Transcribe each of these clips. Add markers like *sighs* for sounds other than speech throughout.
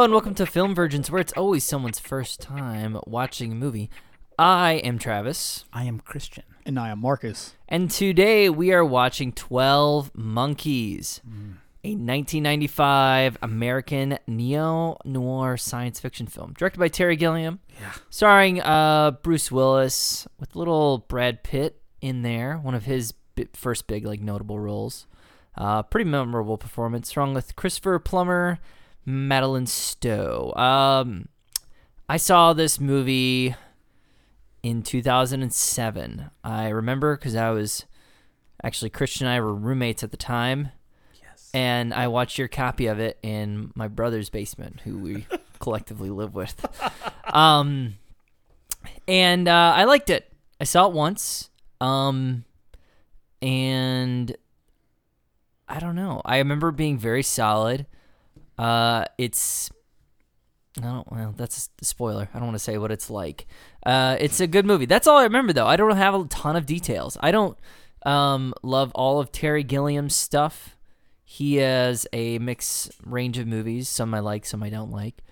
Hello and welcome to Film Virgins, where it's always someone's first time watching a movie. I am Travis, I am Christian. And I am Marcus. and today we are watching 12 Monkeys, a 1995 American neo noir science fiction film directed by Terry Gilliam, Yeah. starring uh, Bruce Willis with little Brad Pitt in there, one of his bi- first big like notable roles. Uh, pretty memorable performance, strong with Christopher Plummer, Madeleine Stowe. Um, I saw this movie in 2007. I remember because I was actually Christian and I were roommates at the time, Yes. and I watched your copy of it in my brother's basement, who we *laughs* collectively live with. Um, and uh, I liked it. I saw it once, um, and I don't know. I remember being very solid. Uh, it's I don't well, that's a spoiler. I don't want to say what it's like. Uh, it's a good movie. That's all I remember though. I don't have a ton of details. I don't um love all of Terry Gilliam's stuff. He has a mixed range of movies. Some I like, some I don't like.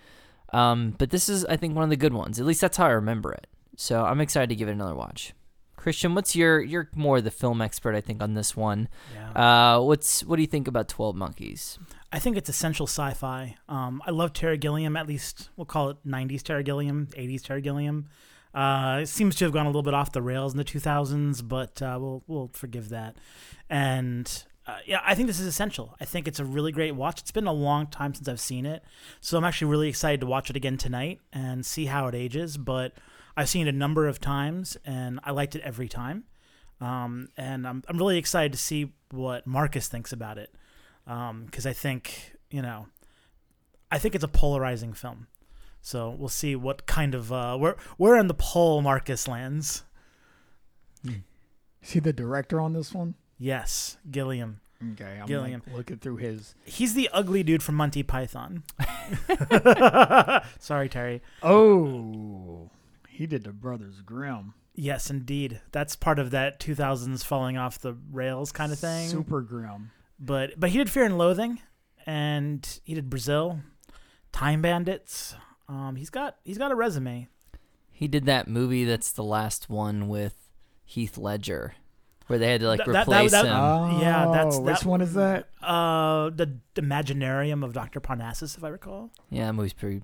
Um, but this is I think one of the good ones. At least that's how I remember it. So I'm excited to give it another watch. Christian, what's your you're more the film expert I think on this one. Yeah. Uh, what's what do you think about Twelve Monkeys? I think it's essential sci-fi. Um, I love Terry Gilliam. At least we'll call it '90s Terry Gilliam, '80s Terry Gilliam. Uh, it seems to have gone a little bit off the rails in the 2000s, but uh, we'll we'll forgive that. And uh, yeah, I think this is essential. I think it's a really great watch. It's been a long time since I've seen it, so I'm actually really excited to watch it again tonight and see how it ages. But I've seen it a number of times, and I liked it every time. Um, and I'm I'm really excited to see what Marcus thinks about it because I think you know, I think it's a polarizing film. So we'll see what kind of uh, where where on the pole Marcus lands. See the director on this one? Yes, Gilliam. Okay, I'm Gilliam. like looking through his. He's the ugly dude from Monty Python. *laughs* Sorry, Terry. Oh, he did the Brothers Grimm. Yes, indeed. That's part of that 2000s falling off the rails kind of thing. Super Grimm. But but he did Fear and Loathing, and he did Brazil, Time Bandits. Um, he's got he's got a resume. He did that movie that's the last one with Heath Ledger, where they had to like Th- that- that- replace that- him. Oh, Yeah, that's- which that- one is that? Uh, the Imaginarium of Dr. Parnassus, if I recall. yeah, that movie's pretty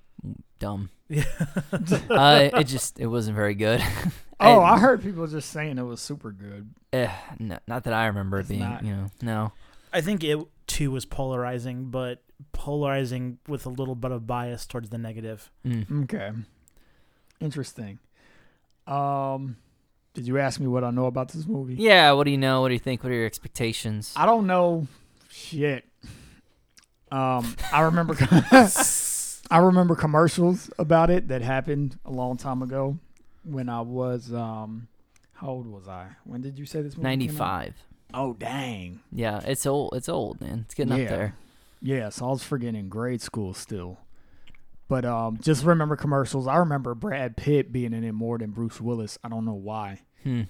dumb. Yeah. *laughs* uh, it just it wasn't very good. *laughs* Oh, I- I heard people just saying it was super good. Eh, no, not that I remember it It's being. not. You know, no. I think it too was polarizing, but polarizing with a little bit of bias towards the negative. Mm. Okay, interesting. Um, did you ask me what I know about this movie? Yeah. What do you know? What do you think? What are your expectations? I don't know shit. Um, I remember *laughs* *laughs* I remember commercials about it that happened a long time ago when I was um how old was I? When did you say this movie? came out? Ninety five. Oh dang. Yeah, it's old. It's old, man. It's getting Yeah. up there. Yeah, so I was in grade school still. But um just remember commercials. I remember Brad Pitt being in it more than Bruce Willis. I don't know why. Hmm.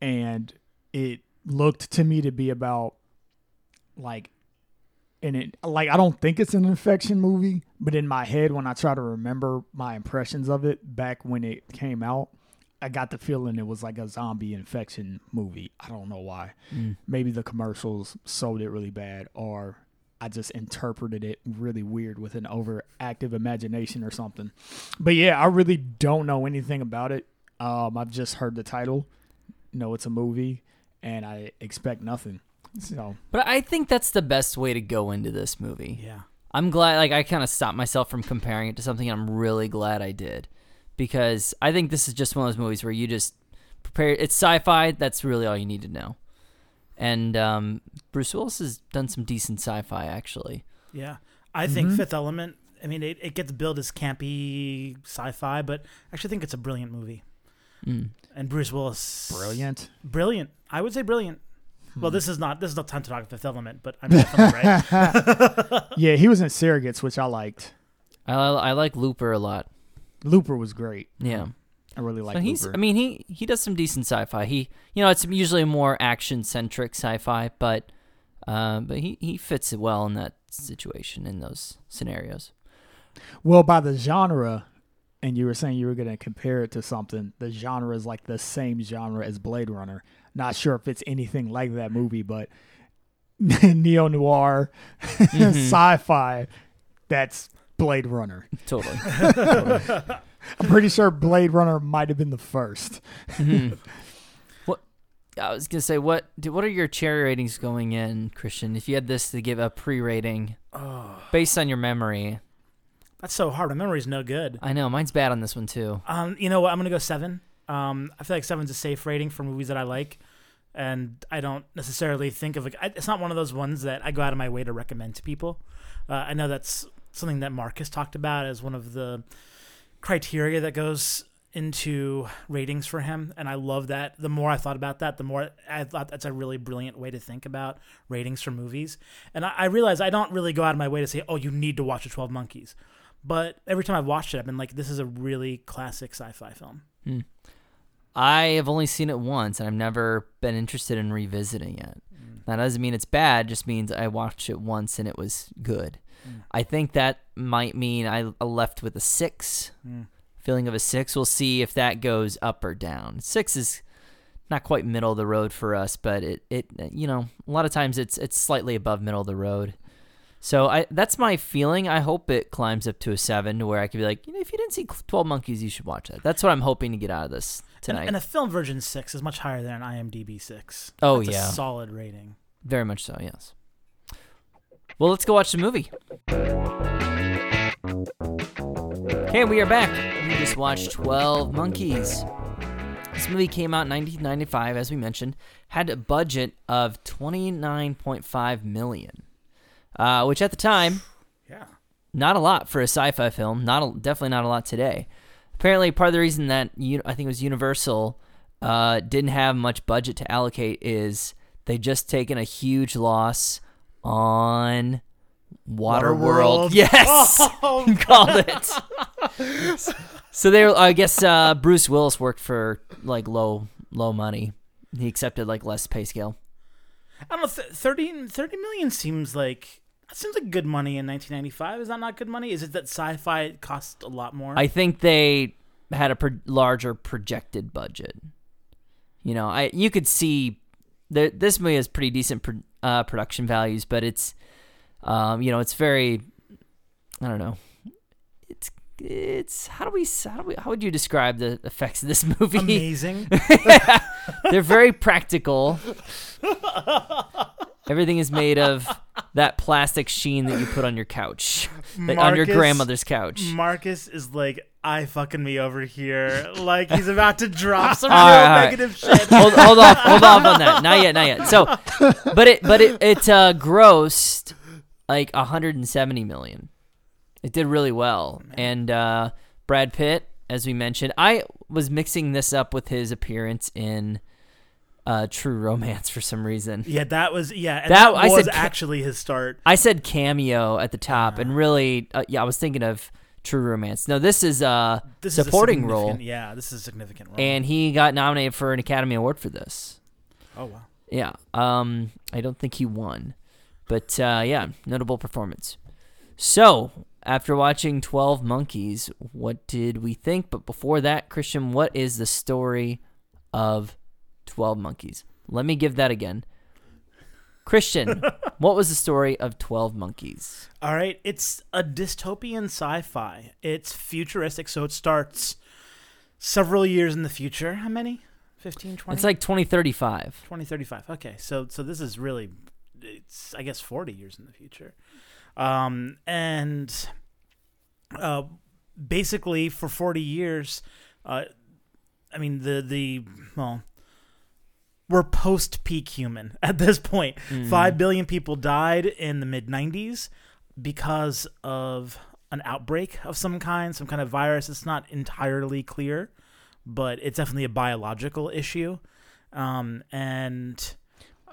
and it looked to me to be about like and it like I don't think it's an infection movie, but in my head when I try to remember my impressions of it back when it came out, I got the feeling it was like a zombie infection movie. I don't know why. Mm. Maybe the commercials sold it really bad or I just interpreted it really weird with an overactive imagination or something. But yeah, I really don't know anything about it. Um, I've just heard the title, know it's a movie, and I expect nothing. So But I think that's the best way to go into this movie. Yeah. I'm glad, like, I kind of stopped myself from comparing it to something. And I'm really glad I did because I think this is just one of those movies where you just prepare. It's sci-fi. That's really all you need to know. And um, Bruce Willis has done some decent sci-fi, actually. Yeah. I think Mhm. Fifth Element, I mean, it, it gets billed as campy sci fi, but I actually think it's a brilliant movie. Mm. And Bruce Willis. brilliant. Brilliant. I would say brilliant. Well, this is not this is not time to talk Fifth Element, but I'm definitely right. *laughs* yeah, he was in Surrogates, which I liked. I, I like Looper a lot. Looper was great. Yeah. I really like So he's. Looper. I mean, he he does some decent sci-fi. He, you know, it's usually more action-centric sci-fi, but, uh, but he he fits it well in that situation in those scenarios. well, by the genre, and you were saying you were going to compare it to something. The genre is like the same genre as Blade Runner. Not sure if it's anything like that movie, but *laughs* neo noir, *laughs* Mm-hmm. sci-fi. That's Blade Runner. Totally. *laughs* I'm pretty sure Blade Runner might have been the first. Mhm. *laughs* What I was gonna say, what do- what are your cherry ratings going in, Christian? If you had this to give a pre-rating oh, based on your memory, that's so hard. My memory's no good. I know mine's bad on this one too. Um, you know what? I'm gonna go seven. Um, I feel like seven's a safe rating for movies that I like, and I don't necessarily think of it. It's not one of those ones that I go out of my way to recommend to people. Uh, I know that's something that Marcus talked about as one of the criteria that goes into ratings for him, and I love that. The more I thought about that, the more I thought that's a really brilliant way to think about ratings for movies. And I, I realize I don't really go out of my way to say, "Oh, you need to watch the Twelve Monkeys." But every time I've watched it, I've been like, "This is a really classic sci-fi film." Hmm. I have only seen it once, and I've never been interested in revisiting it. That doesn't mean it's bad; just means I watched it once and it was good. Mm. I think that might mean I I left with a six, Mm. feeling of a six. We'll see if that goes up or down. Six is not quite middle of the road for us, but it it you know a lot of times it's it's slightly above middle of the road. So I that's my feeling. I hope it climbs up to a seven, to where I could be like, you know, if you didn't see Twelve Monkeys, you should watch that. That's what I'm hoping to get out of this And, tonight. and a Film Virgins six is much higher than an IMDb six. Oh, That's yeah. a solid rating. Very much so, yes. Well, let's go watch the movie. Okay, we are back. We just watched 12 Monkeys. This movie came out in 1995, as we mentioned, had a budget of 29.5 million, uh, which at the time, Yeah. not a lot for a sci-fi film. Not a, definitely not a lot today. Apparently, part of the reason that I think it was Universal uh, didn't have much budget to allocate is they just taken a huge loss on Waterworld. Waterworld. Yes, *laughs* Oh, *laughs* called it. so they, were, I guess, uh, Bruce Willis worked for like low, low money. He accepted like less pay scale. I don't know. Th- 30, 30 million seems like that seems like good money in 1995. Is that not good money? Is it that sci-fi cost a lot more? I think they had a pro- larger projected budget. You know, I you could see this movie has pretty decent pro, uh, production values, but it's, um, you know, it's very, I don't know, it's it's how do we how do we how would you describe the effects of this *laughs* movie? Amazing. *laughs* They're very practical. *laughs* Everything is made of that plastic sheen that you put on your couch, *laughs* that- on your grandmother's couch. Marcus is like, I fucking me over here. Like he's about to drop *laughs* some real right, all right. negative shit. hold, hold off, hold off on that. Not yet, not yet. So, *laughs* but it, but it, it uh, grossed like 170 million. It did really well, and uh, Brad Pitt, as we mentioned, I was mixing this up with his appearance in uh, True Romance for some reason. Yeah, that was yeah. That- that, I was said actually his start. I said cameo at the top, and really, uh, yeah, I was thinking of True Romance. No, this is a This is a supporting role, Yeah, this is a significant role. and he got nominated for an Academy Award for this. oh wow. Yeah. Um, I don't think he won, but uh, yeah, notable performance. So after watching Twelve Monkeys, what did we think? But before that, Christian, what is the story of Twelve Monkeys? Let me give that again. Christian, *laughs* what was the story of Twelve Monkeys? All right, it's a dystopian sci-fi. It's futuristic, so it starts several years in the future. How many? 15, 20? It's like 2035. 2035. Okay, so so this is really it's I guess 40 years in the future. Um and uh basically for 40 years uh I mean the the well we're post peak human *laughs* at this point. Mm. 5 billion people died in the mid 90s because of an outbreak of some kind, some kind of virus. It's not entirely clear, but it's definitely a biological issue. Um, and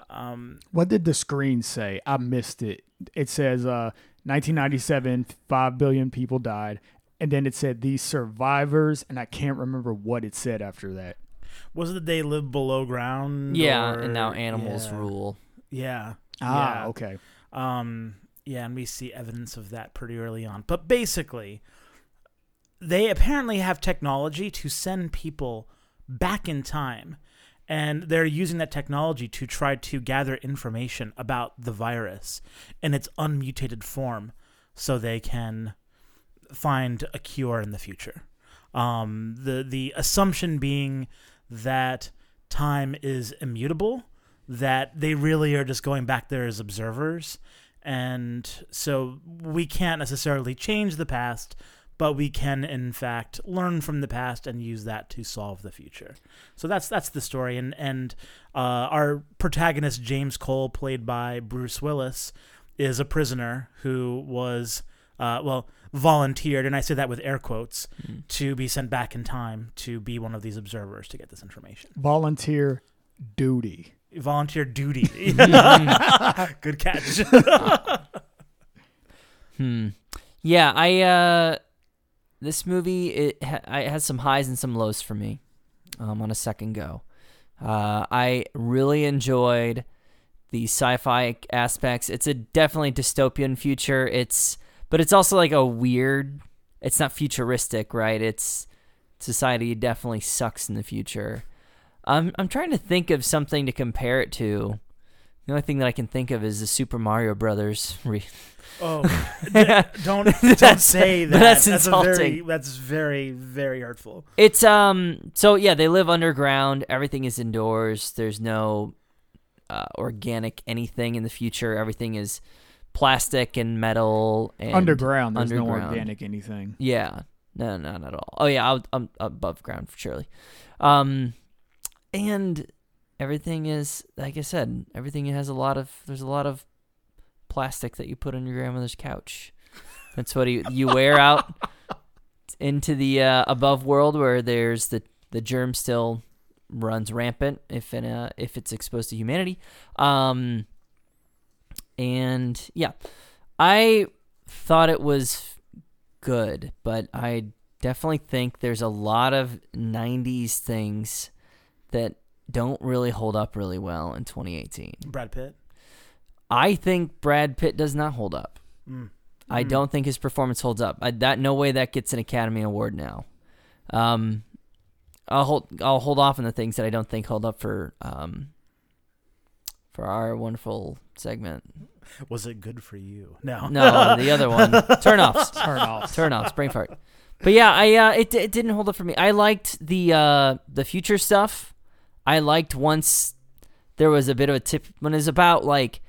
Um, What did the screen say? I missed it. It says uh 1997 5 billion people died and then it said these survivors and I can't remember what it said after that. Was it that they live below ground? Yeah, or- and now animals yeah. rule. Yeah. Ah, yeah. okay. Um, yeah, and we see evidence of that pretty early on. But basically, they apparently have technology to send people back in time. And they're using that technology to try to gather information about the virus in its unmutated form so they can find a cure in the future. Um, the, the assumption being that time is immutable, that they really are just going back there as observers. And so we can't necessarily change the past, but we can in fact learn from the past and use that to solve the future. So that's that's the story. And and uh, our protagonist James Cole, played by Bruce Willis, is a prisoner who was uh, well volunteered, and I say that with air quotes, to be sent back in time to be one of these observers to get this information. Volunteer duty. Volunteer duty. *laughs* *laughs* Good catch. *laughs* Hmm. Yeah, I uh this movie it, ha- it has some highs and some lows for me. Um on a second go. Uh I really enjoyed the sci-fi aspects. It's a definitely dystopian future. It's but it's also like a weird it's not futuristic, right? It's society definitely sucks in the future. I'm I'm trying to think of something to compare it to. The only thing that I can think of is the Super Mario Brothers re- Oh, *laughs* don't *laughs* don't That's- say *laughs* that. that's very insulting. that's very very hurtful. It's um so yeah, they live underground. Everything is indoors. There's no uh, organic anything in the future. Everything is plastic and metal and underground. There's no organic anything. Yeah. No, no, not at all. Oh yeah, I'll, I'm above ground surely. Um and everything is like I said, everything has a lot of there's a lot of plastic that you put on your grandmother's couch. That's what you you wear out *laughs* into the uh, above world where there's the the germ still runs rampant if in a, if it's exposed to humanity. Um and yeah, I thought it was good, but I definitely think there's a lot of 90s things that don't really hold up really well in 2018. Brad Pitt. I think Brad Pitt does not hold up. Mm. I Mm. don't think his performance holds up. I, that no way that gets an Academy Award now. Um, I'll hold I'll hold off on the things that I don't think hold up for um for our wonderful segment. Was it good for you? No. No, the other one, *laughs* turn offs. Turn off. turn offs, brain fart. But yeah, I uh, it it didn't hold up for me. I liked the uh the future stuff. I liked once there was a bit of a tip when it's about like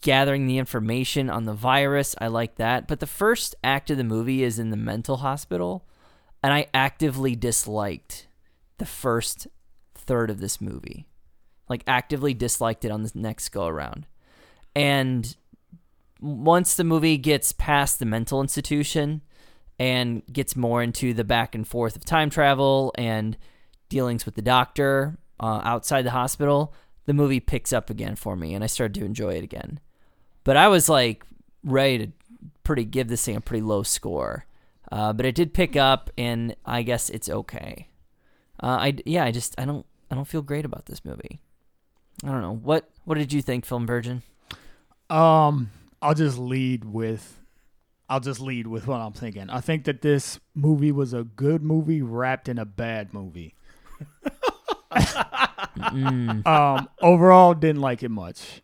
gathering the information on the virus. I like that. But the first act of the movie is in the mental hospital, and I actively disliked the first third of this movie. Like actively disliked it on the next go around. And once the movie gets past the mental institution and gets more into the back and forth of time travel and dealings with the doctor uh, outside the hospital, the movie picks up again for me, and I started to enjoy it again. But I was like ready to pretty give this thing a pretty low score, uh, but it did pick up, and I guess it's okay. Uh, I yeah, I just I don't I don't feel great about this movie. I don't know what what did you think, Film Virgin? Um, I'll just lead with I'll just lead with what I'm thinking. I think that this movie was a good movie wrapped in a bad movie. Mm, *laughs* Um, overall, didn't like it much.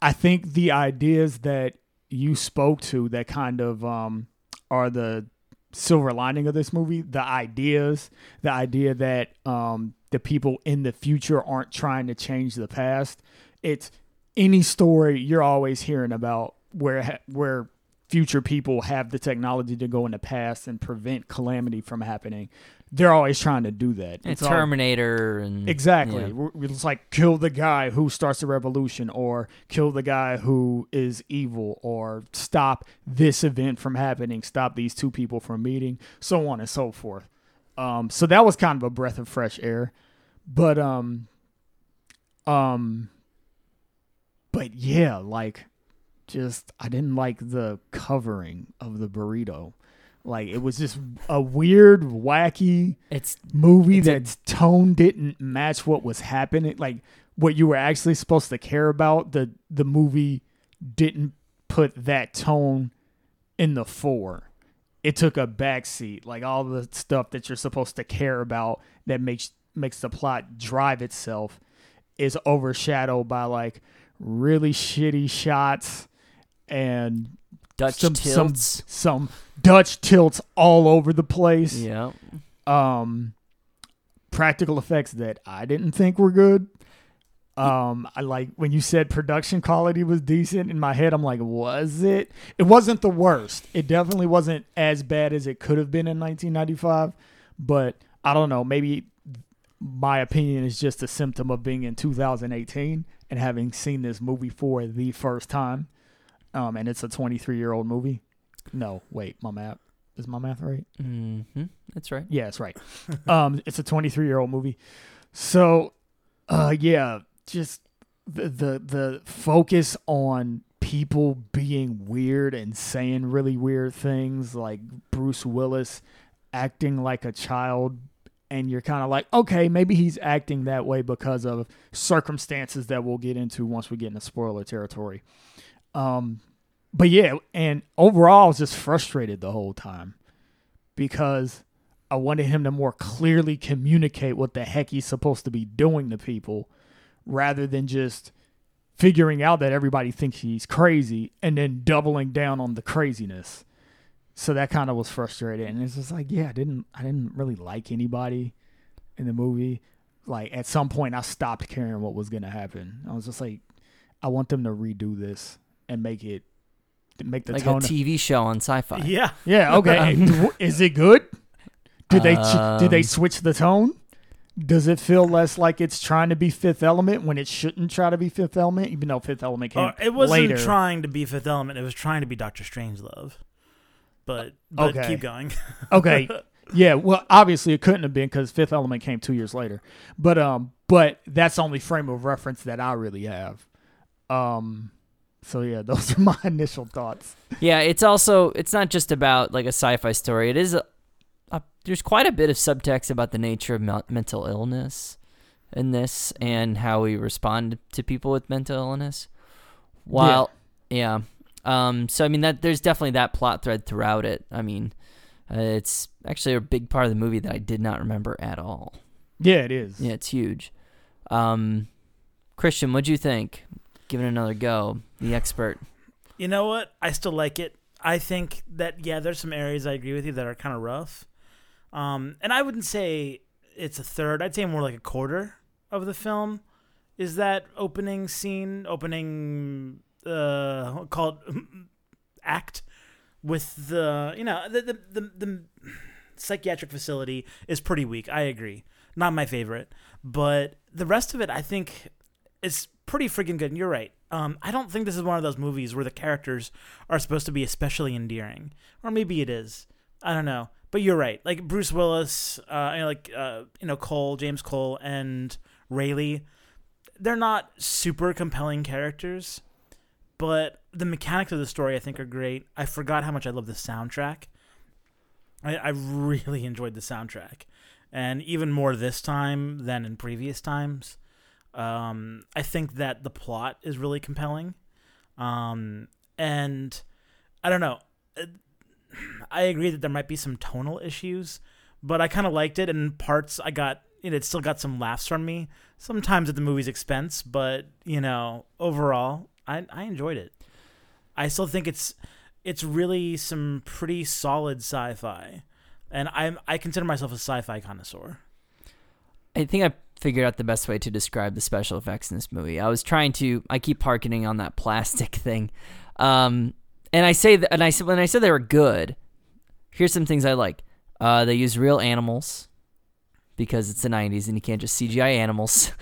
I think the ideas that you spoke to that kind of um, are the silver lining of this movie. The ideas, the idea that um, the people in the future aren't trying to change the past. It's any story you're always hearing about where where future people have the technology to go in the past and prevent calamity from happening. They're always trying to do that. and It's all- Terminator and Exactly. yeah. It's like kill the guy who starts the revolution, or kill the guy who is evil, or stop this event from happening, stop these two people from meeting, so on and so forth. Um, so that was kind of a breath of fresh air, but um, um, but yeah, like just I didn't like the covering of the burrito. Like it was just a weird, wacky It's movie It's a- that's tone didn't match what was happening. Like what you were actually supposed to care about. The the movie didn't put that tone in the fore. It took a backseat. Like all the stuff that you're supposed to care about that makes makes the plot drive itself is overshadowed by like really shitty shots and Dutch some, some tilts. some Dutch tilts all over the place yeah. um practical effects that I didn't think were good. Um I like when you said production quality was decent in my head I'm like was it? It wasn't the worst. It definitely wasn't as bad as it could have been in 1995, but I don't know, maybe my opinion is just a symptom of being in 2018 and having seen this movie for the first time. Um and it's a 23-year-old movie. No, wait, my math is my math right? hmm That's right. Yeah, that's right. *laughs* um, it's a 23 year old movie. So, uh, yeah, just the, the the focus on people being weird and saying really weird things, like Bruce Willis acting like a child, and you're kind of like, okay, maybe he's acting that way because of circumstances that we'll get into once we get into spoiler territory. Um, but yeah, and overall, I was just frustrated the whole time because I wanted him to more clearly communicate what the heck he's supposed to be doing to people rather than just figuring out that everybody thinks he's crazy and then doubling down on the craziness. So that kind of was frustrating. And it's just like, yeah, I didn't I didn't really like anybody in the movie. Like at some point I stopped caring what was gonna happen. I was just like, I want them to redo this and make it make the Like a tone TV show on Syfy. Yeah. *laughs* yeah, okay. *laughs* Is it good? Did they ch- did they Um, switch the tone? Does it feel less like it's trying to be Fifth Element when it shouldn't try to be Fifth Element? Even though Fifth Element came Uh, it wasn't later. trying to be Fifth Element. It was trying to be Doctor Strangelove. But, but Okay. keep going. *laughs* okay, yeah. Well, obviously it couldn't have been because Fifth Element came two years later. But um, but that's the only frame of reference that I really have. Um, so yeah, *laughs* those are my initial thoughts. Yeah, it's also it's not just about like a sci-fi story. It is a, a there's quite a bit of subtext about the nature of mel- mental illness in this and how we respond to people with mental illness. While yeah, um, so I mean that there's definitely that plot thread throughout it. I mean, uh, it's actually a big part of the movie that I did not remember at all. Yeah, it is. Yeah, it's huge. Um, Christian, what'd you think? Give it another go. The expert. You know what? I still like it. I think that yeah, there's some areas I agree with you that are kind of rough. Um, and I wouldn't say it's a third. I'd say more like a quarter of the film is that opening scene, opening uh called act with the you know the the, the the psychiatric facility is pretty weak. I agree. Not my favorite, but the rest of it I think is pretty freaking good. And you're right. Um, I don't think this is one of those movies where the characters are supposed to be especially endearing, or maybe it is. I don't know. But you're right. Like Bruce Willis, uh, you know, like uh, you know Cole, James Cole, and Railly, they're not super compelling characters, but the mechanics of the story I think are great. I forgot how much I love the soundtrack. I, I really *laughs* enjoyed the soundtrack, and even more this time than in previous times. Um, I think that the plot is really compelling, um, and I don't know. Uh, I agree that there might be some tonal issues, but I kind of liked it. And parts I got, you know, it still got some laughs from me. Sometimes at the movie's expense, but you know, overall, I I enjoyed it. I still think it's it's really some pretty solid sci-fi, and I'm I consider myself a sci-fi connoisseur. I think I figured out the best way to describe the special effects in this movie. I was trying to. I keep harkening on that plastic *laughs* thing, um, and I say that. And I said when I said they were good. Here's some things I like. Uh, they use real animals because it's the '90s and you can't just CGI animals.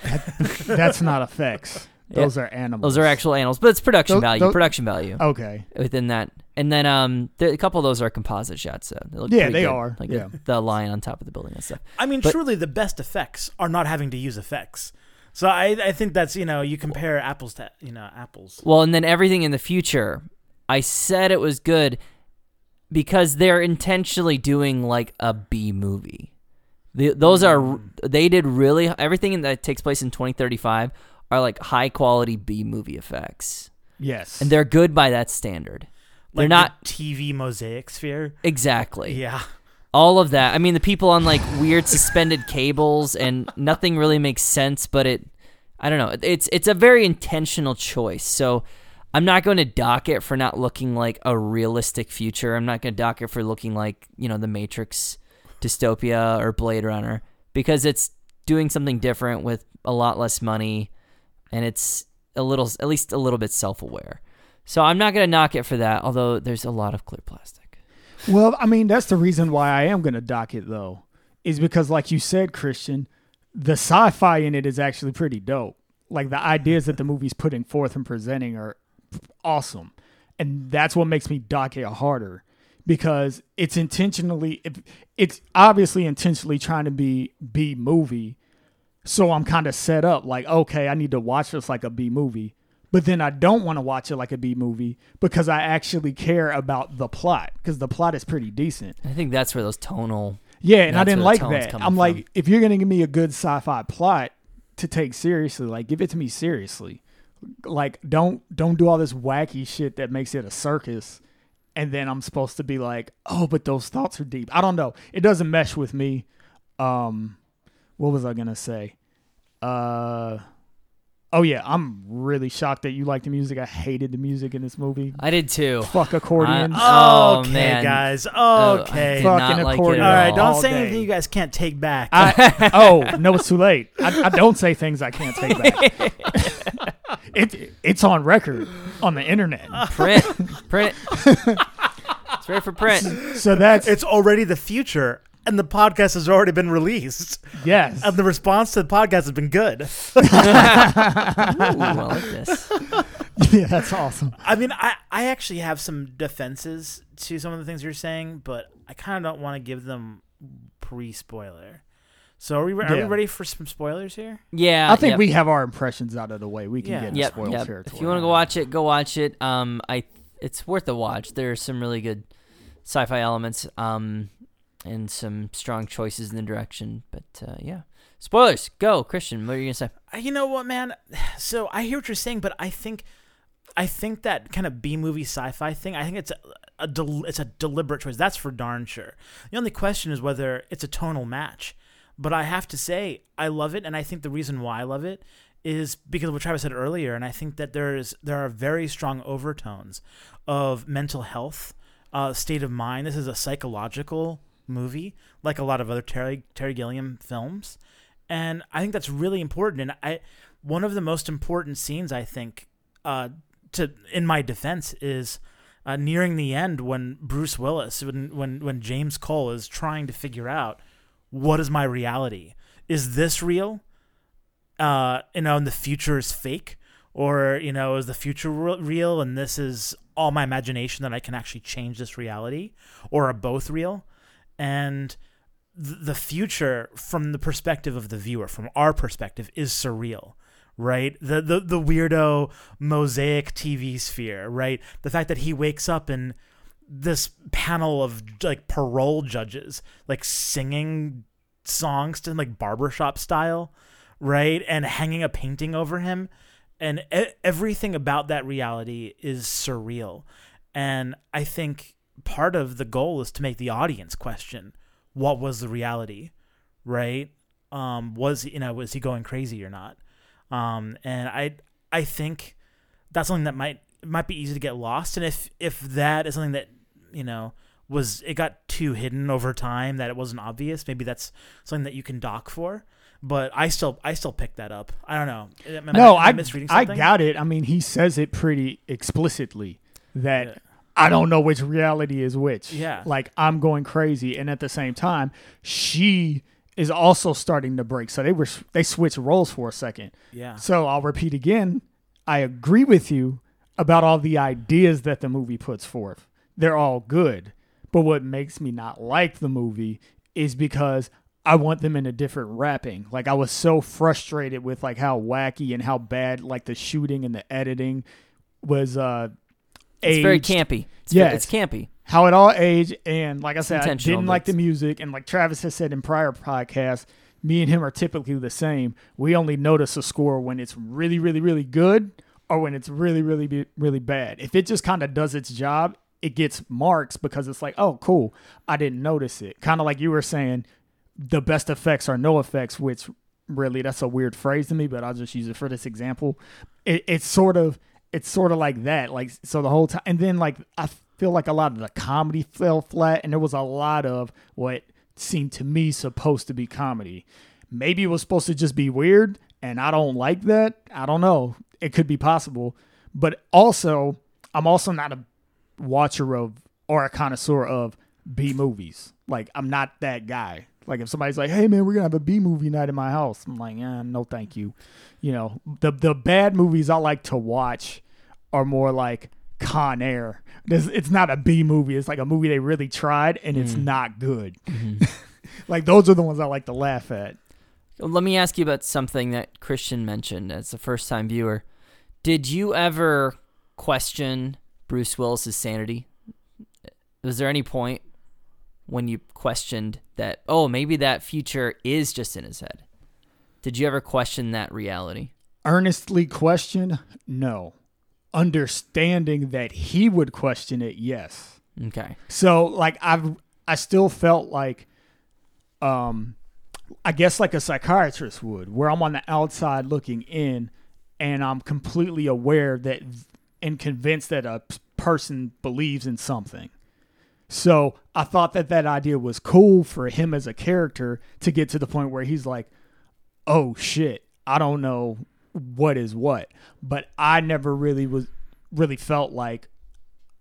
That's not effects. Yeah. Those are animals. those are actual animals, but it's production Tho- value. tho- production value Okay. within that. And then um, there, a couple of those are composite shots. So they look Yeah, they good. are. Like Yeah. the, the lion on top of the building and stuff. I mean, But- truly, the best effects are not having to use effects. So I I think that's you know you compare apples to you know apples. Well, and then everything in the future, I said it was good because they're intentionally doing like a B movie. The, those are Mm. they did really everything that takes place in 2035 are like high quality B movie effects, Yes. and they're good by that standard. They're not the TV mosaic sphere. exactly Yeah. all of that. I mean, the people on like weird suspended cables and nothing really makes sense, but it I don't know. It's it's a very intentional choice. So I'm not going to dock it for not looking like a realistic future. I'm not going to dock it for looking like, you know, the Matrix dystopia or Blade Runner because it's doing something different with a lot less money and it's a little at least a little bit self-aware. So I'm not going to knock it for that, although there's a lot of clear plastic. Well, I mean, that's the reason why I am going to dock it, though, is because, like you said, Christian, the sci fi in it is actually pretty dope. Like the ideas that the movie's putting forth and presenting are awesome. And that's what makes me dock it harder because it's intentionally, it's obviously intentionally trying to be B movie. So I'm kind of set up like, okay, I need to watch this like a B movie. But then I don't want to watch it like a B movie because I actually care about the plot because the plot is pretty decent. I think that's where those tonal Yeah, and I didn't like that. I'm like, if you're gonna give me a good sci-fi plot to take seriously, like give it to me seriously. Like don't don't do all this wacky shit that makes it a circus. And then I'm supposed to be like, oh, but those thoughts are deep. I don't know. It doesn't mesh with me. Um, what was I gonna say? Uh, oh yeah, I'm really shocked that you like the music. I hated the music in this movie. I did too. Fuck accordions. Oh, okay, man. guys. Oh, Okay. did Fuck. not Fucking like it accordion. at All right, don't all say day. anything you guys can't take back. I, *laughs* oh no, it's too late. I, I don't say things I can't take back. *laughs* it it's on record on the internet. print, print. it's ready for print. So that's it's already the future, and the podcast has already been released, yes. and the response to the podcast has been good. Ooh, I like this. *laughs* yeah, that's awesome. I mean, I, I actually have some defenses to some of the things you're saying, but I kind of don't want to give them pre spoiler. So are we, are we ready for some spoilers here? Yeah, I think yep. we have our impressions out of the way. We can Yeah. get into Yep, spoil yep. territory. If you want to go watch it, go watch it. Um, I it's worth a watch. There's some really good sci-fi elements. Um, and some strong choices in the direction. But uh, yeah, spoilers. Go, Christian. What are you gonna say? Uh, You know what, man? *sighs* So I hear what you're saying, but I think, I think that kind of B movie sci-fi thing. I think it's a, a del- it's a deliberate choice. That's for darn sure. The only question is whether it's a tonal match. But I have to say, I love it, and I think the reason why I love it is because of what Travis said earlier, and I think that there is there are very strong overtones of mental health, uh, state of mind. This is a psychological movie, like a lot of other Terry Terry Gilliam films, and I think that's really important. And I, one of the most important scenes I think, uh, to in my defense is. Uh, nearing the end, when Bruce Willis, when, when when James Cole is trying to figure out what is my reality? Is this real? Uh, you know, and the future is fake, or you know, is the future real and this is all my imagination that I can actually change this reality, or are both real? And th- the future, from the perspective of the viewer, from our perspective, is surreal. Right, the, the the weirdo mosaic TV sphere, right? The fact that he wakes up in this panel of like parole judges like singing songs to like barbershop style right and hanging a painting over him and e- everything about that reality is surreal and i think part of the goal is to make the audience question what was the reality right um was you know was he going crazy or not um and i i think that's something that might might be easy to get lost and if if that is something that you know was it got too hidden over time that it wasn't obvious maybe that's something that you can dock for but i still i still pick that up i don't know Am no, I misreading I something? got it. I mean, he says it pretty explicitly that Yeah. I don't know which reality is which. Yeah. like I'm going crazy, and at the same time, she is also starting to break. So they were they switched roles for a second. yeah So I'll repeat again. I agree with you about all the ideas that the movie puts forth. They're all good. But what makes me not like the movie is because I want them in a different wrapping. Like I was so frustrated with like how wacky and how bad like the shooting and the editing was uh It's very campy. It's Yes. ve- it's campy. how it all aged and like I said, I didn't like the music and like Travis has said in prior podcasts, me and him are typically the same. We only notice a score when it's really, really, really good or when it's really, really, really bad. If it just kind of does its job, it gets marks because it's like, oh, cool, I didn't notice it. Kind of like you were saying, the best effects are no effects, which really that's a weird phrase to me, but I'll just use it for this example. It, it's sort of it's sort of like that, like so the whole time, and then like I feel like a lot of the comedy fell flat, and there was a lot of what seemed to me supposed to be comedy. Maybe it was supposed to just be weird, and I don't like that. I don't know. It could be possible, but also I'm also not a watcher of or a connoisseur of B movies. Like I'm not that guy. Like if somebody's like, "Hey man, we're gonna have a B movie night in my house," I'm like, "Yeah, no, thank you." You know, the the bad movies I like to watch are more like Con Air. This, it's not a B movie. It's like a movie they really tried and it's mm. not good. Mm-hmm. *laughs* like those are the ones I like to laugh at. Let me ask you about something that Christian mentioned as a first time viewer. Did you ever question Bruce Willis's sanity? Was there any point when you questioned that, oh, maybe that future is just in his head? Did you ever question that reality? Earnestly question? No. Understanding that he would question it? Yes. Okay. So like I've I still felt like um I guess like a psychiatrist would, where I'm on the outside looking in and I'm completely aware that and convinced that a person believes in something. So I thought that that idea was cool for him as a character to get to the point where he's like, oh shit, I don't know what is what. But I never really was really felt like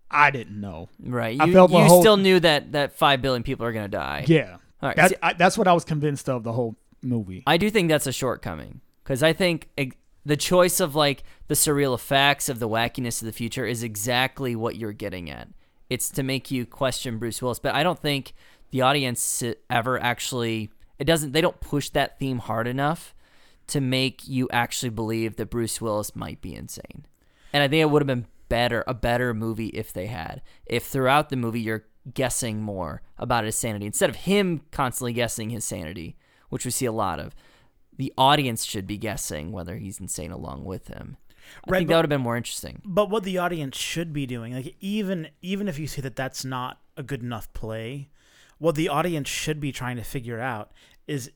I didn't know. Right. I You, felt you whole- still knew that, that 5 billion people are going to die. Yeah. All right. That's, see, I, that's what I was convinced of the whole movie. I do think that's a shortcoming because I think ex- the choice of like the surreal effects of the wackiness of the future is exactly what you're getting at. It's to make you question Bruce Willis, but I don't think the audience ever actually it doesn't they don't push that theme hard enough to make you actually believe that Bruce Willis might be insane. And I think it would have been better a better movie if they had. If throughout the movie you're guessing more about his sanity instead of him constantly guessing his sanity, which we see a lot of. The audience should be guessing whether he's insane along with him. I think but- that would have been more interesting. But what the audience should be doing, like even even if you see that that's not a good enough play, what the audience should be trying to figure out is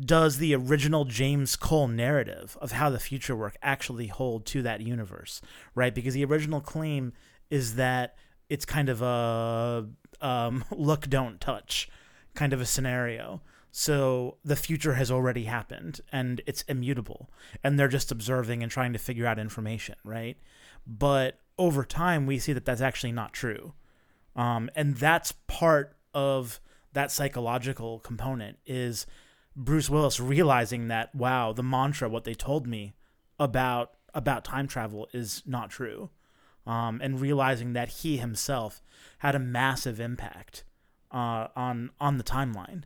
does the original James Cole narrative of how the future work actually hold to that universe, right? Because the original claim is that it's kind of a um, *laughs* look, don't touch kind of a scenario. So the future has already happened and it's immutable, and they're just observing and trying to figure out information, right? But over time, we see that that's actually not true. Um, and that's part of that psychological component is Bruce Willis realizing that wow, the mantra, what they told me about about time travel is not true, um, and realizing that he himself had a massive impact uh, on on the timeline.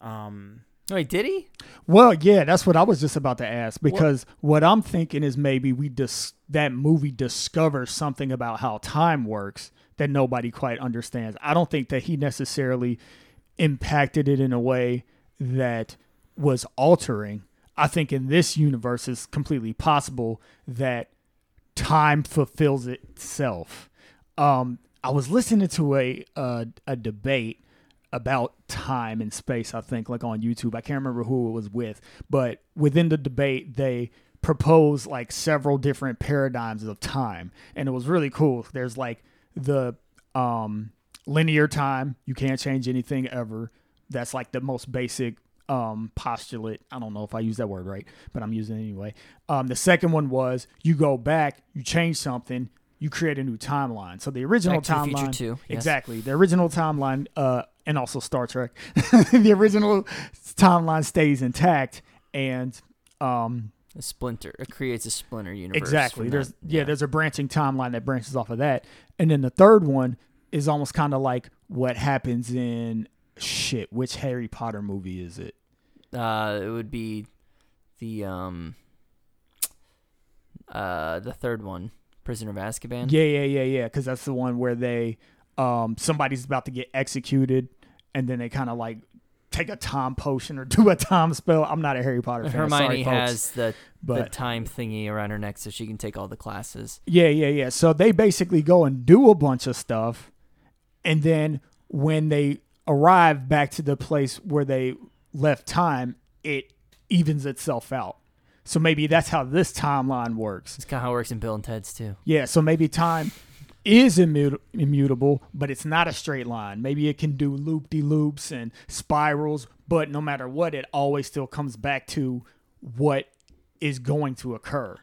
Um, Wait, did he? Well, yeah, that's what I was just about to ask because what, I'm thinking is maybe we dis- that movie discovers something about how time works that nobody quite understands. I don't think that he necessarily impacted it in a way that was altering. I think in this universe it's completely possible that time fulfills itself. Um, I was listening to a uh, a debate about time and space. I think like on YouTube. I can't remember who it was with, but within the debate they proposed like several different paradigms of time, and it was really cool. There's like the um, linear time. You can't change anything ever. That's like the most basic um, postulate. I don't know if I use that word right, but I'm using it anyway. Um, the second one was you go back, you change something, you create a new timeline. So the original Back to the timeline, yes. exactly. The original timeline, uh, and also Star Trek. *laughs* the original timeline stays intact, and um, A splinter. It creates a splinter universe. Exactly. There's that. yeah. there's a branching timeline that branches off of that, and then the third one is almost kind of like what happens in shit. Which Harry Potter movie is it? Uh, it would be the um, uh, the third one, Prisoner of Azkaban. Yeah, yeah, yeah, yeah. Because that's the one where they, um, somebody's about to get executed, and then they kind of like take a time potion or do a time spell. I'm not a Harry Potter fan. Hermione sorry, has the the but time thingy around her neck, so she can take all the classes. yeah, yeah, yeah. So they basically go and do a bunch of stuff, and then when they arrive back to the place where they left time, it evens itself out. So maybe that's how this timeline works. It's kind of how it works in Bill and Ted's too. Yeah, so maybe time is immu- immutable, but it's not a straight line. Maybe it can do loop de loops and spirals, but no matter what, it always still comes back to what is going to occur.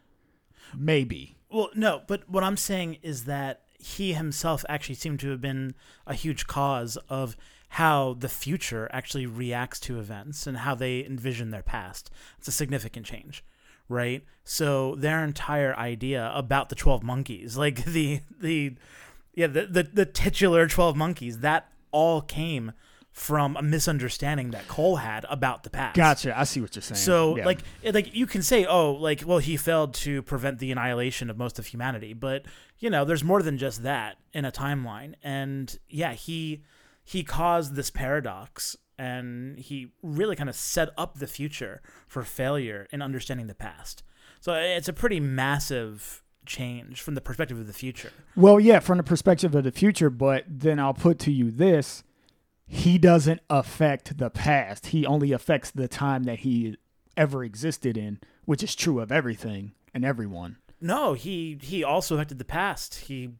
Maybe. Well, no, but what I'm saying is that he himself actually seemed to have been a huge cause of how the future actually reacts to events and how they envision their past. It's a significant change, right? So their entire idea about the 12 monkeys, *laughs* like the the yeah, the the, the titular 12 monkeys, that all came from a misunderstanding that Cole had about the past. Gotcha. I see what you're saying. So Yeah. like it- like you can say oh like well he failed to prevent the annihilation of most of humanity but you know there's more than just that in a timeline and yeah he he caused this paradox and he really kind of set up the future for failure in understanding the past. So it's a pretty massive change from the perspective of the future. Well, yeah, from the perspective of the future, but then I'll put to you this he doesn't affect the past. He only affects the time that he ever existed in, which is true of everything and everyone. No, he he also affected the past. He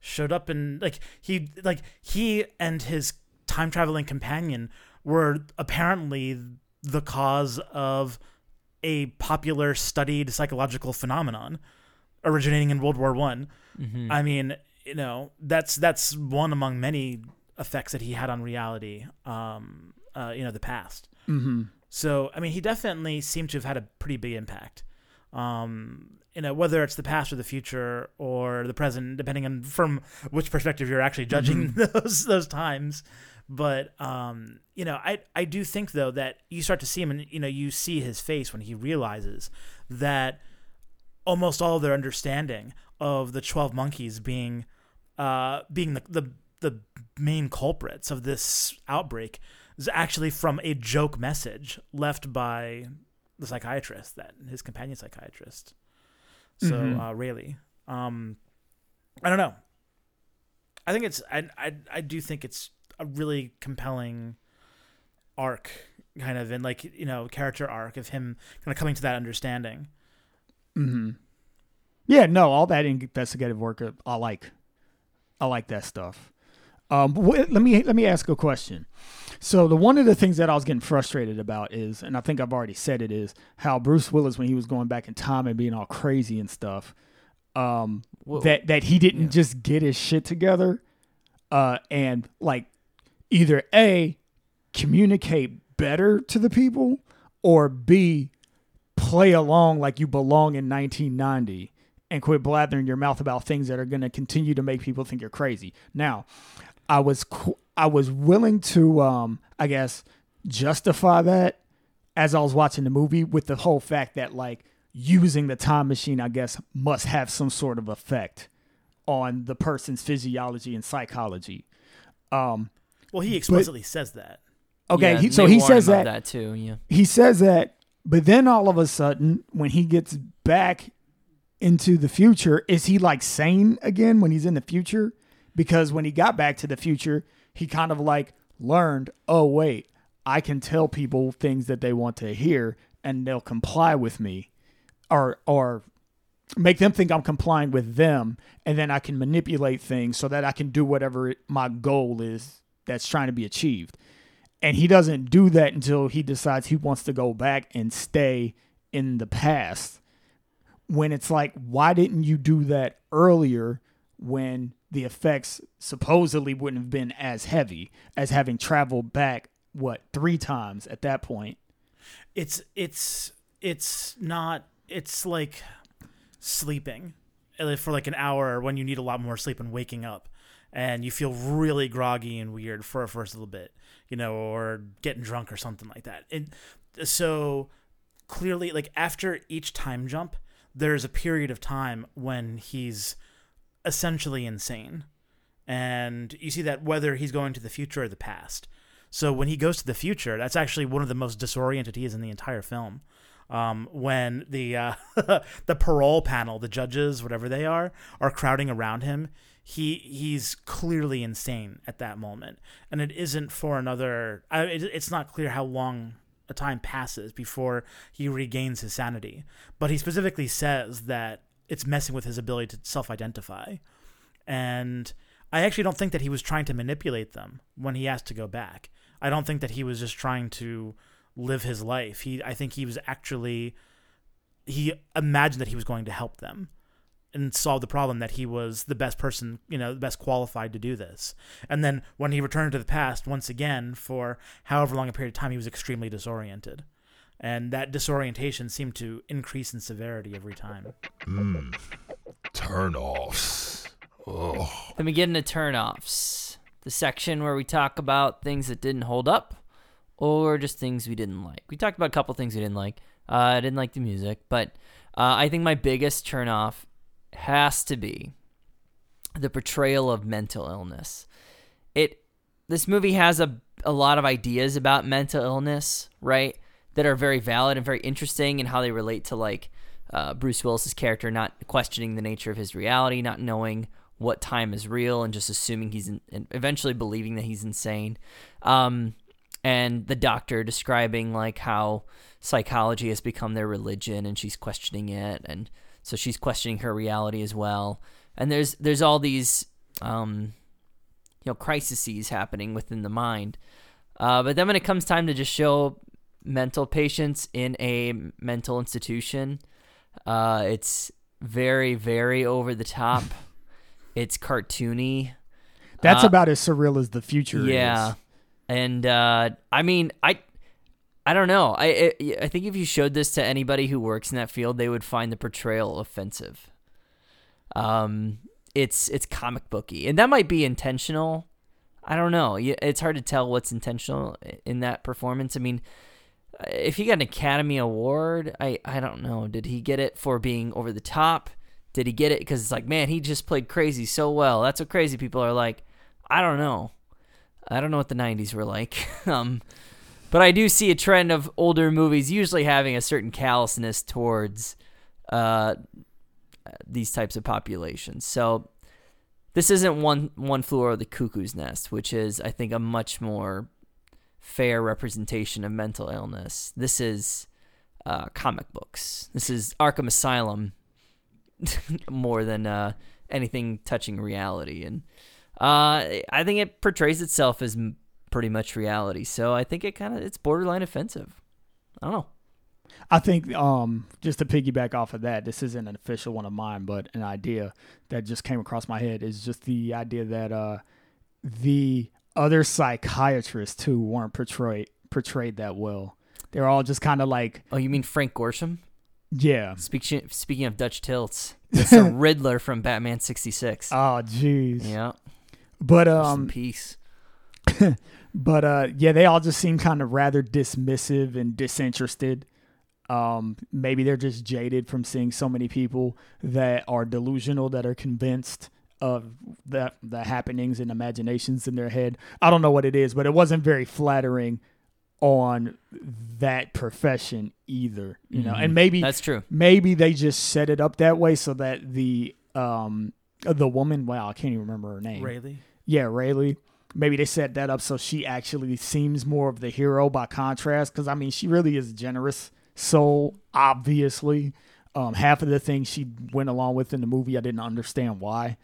showed up and like he like he and his time traveling companion were apparently the cause of a popular studied psychological phenomenon originating in World War One. Mm-hmm. I mean, you know, that's that's one among many effects that he had on reality. Um, uh, you know, the past. Mm-hmm. So, I mean, he definitely seemed to have had a pretty big impact. Um, you know, whether it's the past or the future or the present, depending on from which perspective you're actually judging *laughs* those those times. But um, you know, I I do think though that you start to see him, and you know, you see his face when he realizes that almost all of their understanding of the twelve monkeys being uh, being the, the the main culprits of this outbreak is actually from a joke message left by the psychiatrist, that his companion psychiatrist. So Mhm. uh, Railly, um, I don't know. I think it's I, I I do think it's a really compelling arc, kind of, and like you know character arc of him kind of coming to that understanding. Mm-hmm. Yeah, no, all that investigative work uh, I like. I like that stuff. Um, wh- let me let me ask a question. So the one of the things that I was getting frustrated about is, and I think I've already said it is how Bruce Willis when he was going back in time and being all crazy and stuff, um, Whoa. that that he didn't Yeah. just get his shit together, uh, and like either a communicate better to the people or b play along like you belong in 1990 and quit blathering your mouth about things that are going to continue to make people think you're crazy. Now, I was I was willing to um I guess justify that as I was watching the movie with the whole fact that like using the time machine I guess must have some sort of effect on the person's physiology and psychology. Um Well, he explicitly says that. okay, Yeah, he, so he says that that too. Yeah. he says that, but then all of a sudden, when he gets back into the future, is he like sane again when he's in the future? Because when he got back to the future, he kind of like learned, oh, wait, I can tell people things that they want to hear and they'll comply with me or, or, make them think I'm complying with them and then I can manipulate things so that I can do whatever my goal is that's trying to be achieved. And he doesn't do that until he decides he wants to go back and stay in the past. When it's like why didn't you do that earlier when the effects supposedly wouldn't have been as heavy as having traveled back what three times at that point? It's it's it's not it's like sleeping for like an hour when you need a lot more sleep and waking up and you feel really groggy and weird for a first little bit, you know, or getting drunk or something like that. And so clearly, like after each time jump, there's a period of time when he's essentially insane. And you see that whether he's going to the future or the past. So when he goes to the future, that's actually one of the most disoriented he is in the entire film. Um, when the uh, *laughs* the parole panel, the judges, whatever they are, are crowding around him, he he's clearly insane at that moment, and it isn't for another. I, it, it's not clear how long a time passes before he regains his sanity, but he specifically says that it's messing with his ability to self-identify, and I actually don't think that he was trying to manipulate them when he asked to go back. I don't think that he was just trying to live his life. He I think he was actually he imagined that he was going to help them and solve the problem that he was the best person, you know, the best qualified to do this. And then when he returned to the past once again for however long a period of time he was extremely disoriented. And that disorientation seemed to increase in severity every time. Mmm. Turn offs. Oh. Then we get into turnoffs, the section where we talk about things that didn't hold up or just things we didn't like. We talked about a couple things we didn't like. Uh, I didn't like the music, but uh, I think my biggest turnoff has to be the portrayal of mental illness. It this movie has a a lot of ideas about mental illness, right? That are very valid and very interesting and how they relate to like uh, Bruce Willis's character not questioning the nature of his reality, not knowing what time is real, and just assuming he's in, and eventually believing that he's insane. Um, and the doctor describing like how psychology has become their religion, and she's questioning it, and so she's questioning her reality as well. And there's there's all these um, you know crises happening within the mind. Uh, but then when it comes time to just show mental patients in a mental institution, uh, it's very very over the top. *laughs* it's cartoony. That's Uh, about as surreal as the future yeah, is. and uh, I mean, I, I don't know. I, I I think if you showed this to anybody who works in that field, they would find the portrayal offensive. Um, it's it's comic booky, and that might be intentional. I don't know. It's hard to tell what's intentional in that performance. I mean, if he got an Academy Award, I I don't know. Did he get it for being over the top? Did he get it because it's like, man, he just played crazy so well. That's what crazy people are like. I don't know. I don't know what the '90s were like. *laughs* um, but I do see a trend of older movies usually having a certain callousness towards uh, these types of populations. So this isn't one one flew over the cuckoo's nest, which is I think a much more fair representation of mental illness. This is uh, comic books. This is Arkham Asylum *laughs* more than uh, anything touching reality, and uh, I think it portrays itself as pretty much reality. So I think it kind of it's borderline offensive. I don't know. I think um, just to piggyback off of that, this isn't an official one of mine, but an idea that just came across my head is just the idea that uh, the other psychiatrists too weren't portrayed portrayed that well. They're all just kind of like, Oh, you mean Frank Gorshin? yeah. Speaking speaking of Dutch tilts, *laughs* it's the Riddler from Batman '66. Oh, jeez. yeah, But um, peace. *laughs* but uh, yeah, they all just seem kind of rather dismissive and disinterested. Um, maybe they're just jaded from seeing so many people that are delusional, that are convinced of the the happenings and imaginations in their head. I don't know what it is, but it wasn't very flattering on that profession either. You know, and maybe That's true. maybe they just set it up that way so that the um the woman, wow, I can't even remember her name. Railly. Yeah, Railly. Maybe they set that up so she actually seems more of the hero by contrast. Because I mean, she really is generous soul. Obviously, um, half of the things she went along with in the movie, I didn't understand why.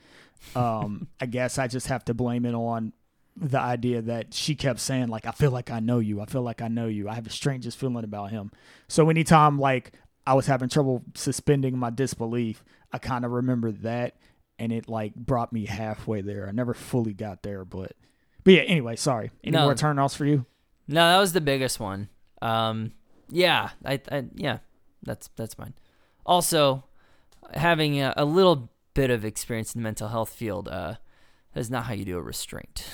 Um, *laughs* I guess I just have to blame it on the idea that she kept saying like, "I feel like I know you. I feel like I know you. I have the strangest feeling about him." So anytime like I was having trouble suspending my disbelief, I kind of remember that and it like brought me halfway there. I never fully got there, but but yeah. Anyway, sorry. Any No. more turnoffs for you? No, that was the biggest one. Um, yeah, I, I yeah, that's that's mine. Also, having a, a little bit of experience in the mental health field, uh, That's not how you do a restraint.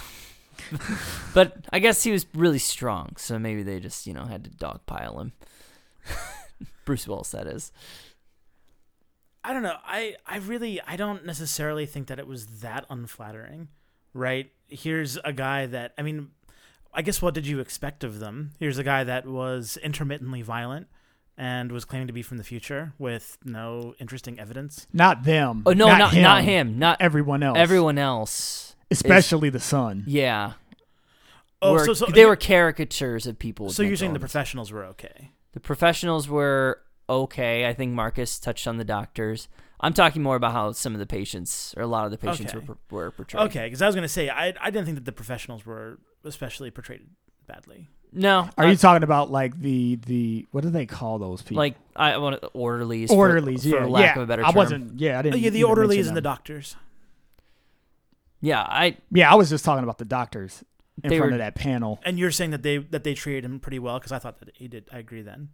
*laughs* but I guess he was really strong, so maybe they just you know had to dogpile him. *laughs* Bruce Willis, that is. I don't know. I I really I don't necessarily think that it was that unflattering, right? Here's a guy that I mean, I guess what did you expect of them? Here's a guy that was intermittently violent and was claiming to be from the future with no interesting evidence. Not them. Oh no, not, not him. not him, not Everyone else. everyone else. especially the son. Yeah. Oh, were- so, so they were caricatures of people. so you're mental saying the professionals were okay? The professionals were okay. I think Marcus touched on the doctors. I'm talking more about how some of the patients, or a lot of the patients, Okay. were were portrayed. Okay, because I was gonna say I I didn't think that the professionals were especially portrayed badly. No, Are I- you talking about like the the what do they call those people? like I want orderlies? orderlies? for, yeah, lack yeah. of a better term. I wasn't. Yeah, I Oh, didn't. yeah, the orderlies mention and the doctors. Yeah, I Yeah, I was just talking about the doctors in They front were- of that panel. And you're saying that they that they treated him pretty well because I thought that he did. I agree. Then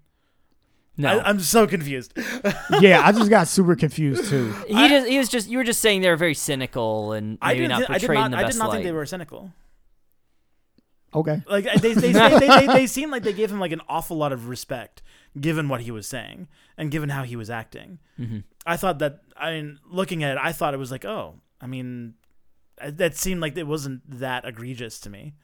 no. I, I'm so confused. *laughs* yeah, I just got super confused too. he I- just he was just you were just saying they were very cynical and I maybe did not not. I did portrayed not. in the I did not light. think they were cynical. Okay. Like they they, they, they, they, they seemed like they gave him like an awful lot of respect, given what he was saying and given how he was acting. Mhm. I thought that. I mean, looking at it, I thought it was like, oh, I mean, that seemed like it wasn't that egregious to me.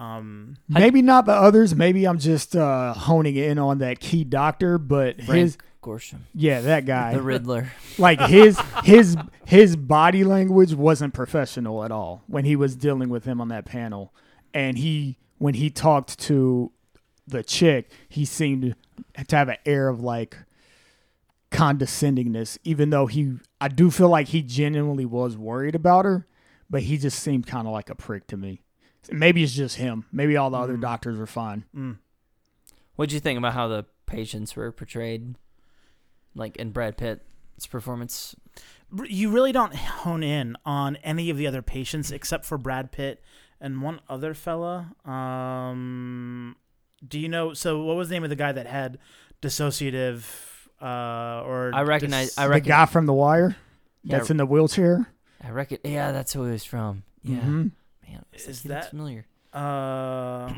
Um, Maybe not the others. Maybe I'm just uh, honing in on that key doctor, but Frank his Gorshin, yeah, that guy. the Riddler. like his his his body language wasn't professional at all when he was dealing with him on that panel and he when he talked to the chick he seemed to have an air of like condescendingness even though he i do feel like he genuinely was worried about her but he just seemed kind of like a prick to me maybe it's just him maybe all the other Mm. doctors are fine mm. What'd you think about how the patients were portrayed, like in Brad Pitt's performance? R- You really don't hone in on any of the other patients except for Brad Pitt and one other fella. Um, do you know? So, what was the name of the guy that had dissociative? Uh, or I recognize. dis- I the reckon. guy from the wire yeah, that's in the wheelchair I reckon. Yeah, that's who he was from. Yeah, Mhm. Man. it's Is like that- familiar? Uh,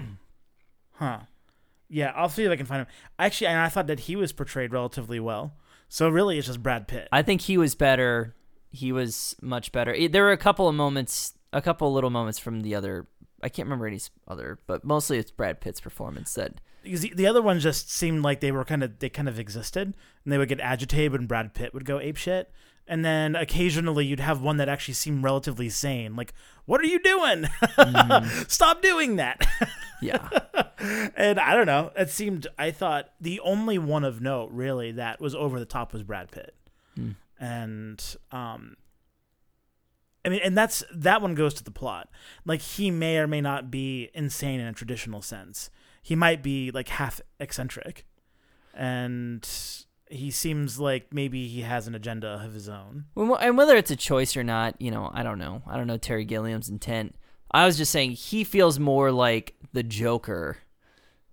*clears throat* huh. Yeah, I'll see if I can find him. Actually, and I thought that he was portrayed relatively well. So really, it's just Brad Pitt. I think he was better. He was much better. There were a couple of moments, a couple of little moments from the other. I can't remember any other, but mostly it's Brad Pitt's performance that. because the, the other ones just seemed like they were kind of they kind of existed, and they would get agitated when Brad Pitt would go ape shit. And then occasionally you'd have one that actually seemed relatively sane. Like, what are you doing? *laughs* Stop doing that. Yeah, *laughs* and I don't know. It seemed I thought the only one of note really that was over the top was Brad Pitt. Hmm. And um I mean and that's that one goes to the plot. Like he may or may not be insane in a traditional sense. He might be like half eccentric. And he seems like maybe he has an agenda of his own. Well, and whether it's a choice or not, you know, I don't know. I don't know Terry Gilliam's intent. I was just saying he feels more like the Joker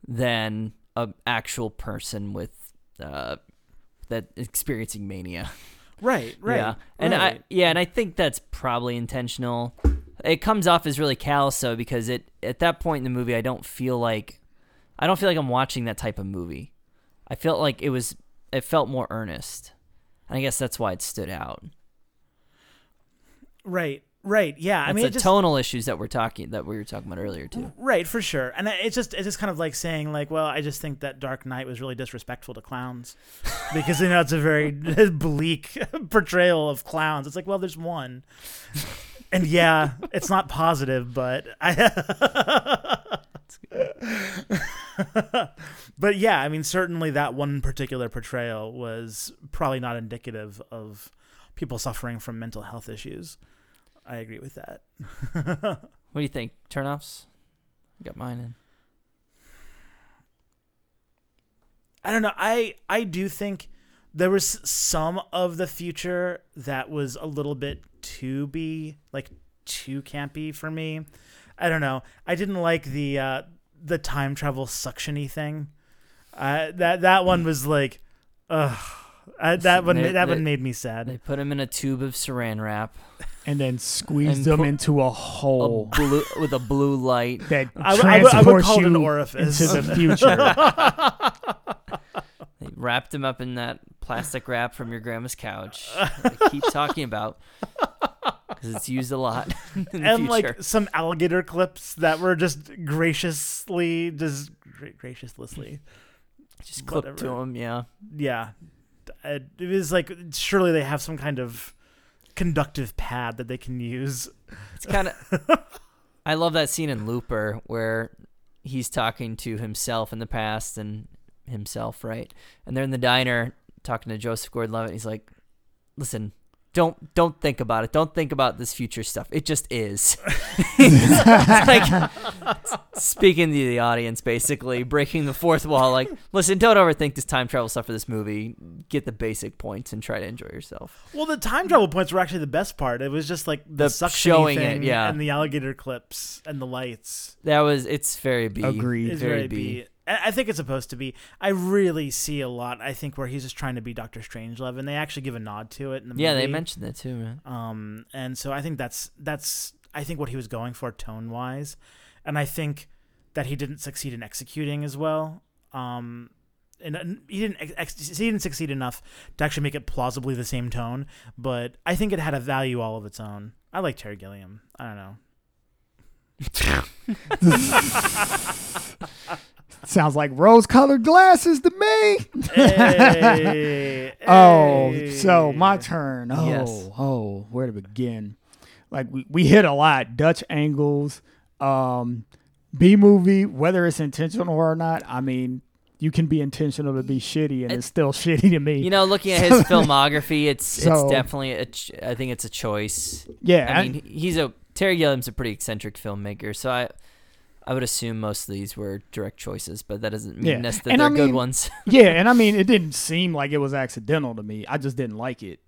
than a actual person with uh, that experiencing mania. Right, right. Yeah, and I yeah, and I think that's probably intentional. It comes off as really callous though, because it at that point in the movie, I don't feel like I don't feel like I'm watching that type of movie. I felt like it was it felt more earnest, and I guess that's why it stood out. right, right. Yeah. I mean, the just, tonal issues that we're talking that we were talking about earlier too. Right, for sure. And it's just it's just kind of like saying like, well, I just think that Dark Knight was really disrespectful to clowns because you know it's a very *laughs* bleak *laughs* portrayal of clowns. It's like, well, there's one. And yeah, it's not positive, but I *laughs* *laughs* But yeah, I mean certainly that one particular portrayal was probably not indicative of people suffering from mental health issues. I agree with that. *laughs* What do you think? Turnoffs? Got mine in. I don't know. I I do think there was some of the future that was a little bit too be like too campy for me. I don't know. I didn't like the uh the time travel suctiony thing. Uh that that one was like ugh. I, that one They- that they- one made me sad. They put him in a tube of saran wrap. and then squeezed And them put into a A hole blue with a blue light. that I would- I I would transports call it an you orifice. into the *laughs* future. *laughs* Wrapped him up in that plastic wrap from your grandma's couch. *laughs* I keep talking about because it's used a lot *laughs* and like some alligator clips that were just graciously, just gra- graciously, just clipped to whatever. him. Yeah. yeah. It it was like surely they have some kind of conductive pad that they can use. It's kind of. *laughs* I love that scene in Looper where he's talking to himself in the past and himself, right? And they're in the diner talking to Joseph Gordon-Levitt. He's like, "Listen, don't don't think about it. Don't think about this future stuff. It just is." *laughs* it's like speaking to the audience, basically breaking the fourth wall. Like, listen, don't overthink this time travel stuff for this movie. Get the basic points and try to enjoy yourself. Well, the time travel points were actually the best part. It was just like the, The suction showing it, thing yeah. and the alligator clips and the lights. That was it's very B. Agreed. It's Very very B. B. I I think it's supposed to be. I really see a lot. I think where he's just trying to be Doctor Strangelove, and they actually give a nod to it in the Yeah, movie. they mentioned that too, man. Um, and so I think that's that's I think what he was going for tone wise, and I think that he didn't succeed in executing as well. Um, and uh, he didn't ex- ex- he didn't succeed enough to actually make it plausibly the same tone. But I think it had a value all of its own. I like Terry Gilliam. I don't know. *laughs* *laughs* Sounds like rose-colored glasses to me. Hey, *laughs* Oh, hey. so my turn. Oh, Yes. oh, where to begin? Like we, we hit a lot. Dutch angles, um, B movie, whether it's intentional or not. I mean, you can be intentional to be shitty, and It- it's still *laughs* shitty to me. You know, looking at his filmography, it's So- it's definitely a ch- I think it's a choice. yeah, I mean, he's a Terry Gilliam's a pretty eccentric filmmaker, so I I would assume most of these were direct choices, but that doesn't mean Yeah. necessarily And they're I good ones. *laughs* yeah, and I mean, it didn't seem like it was accidental to me. I just didn't like it.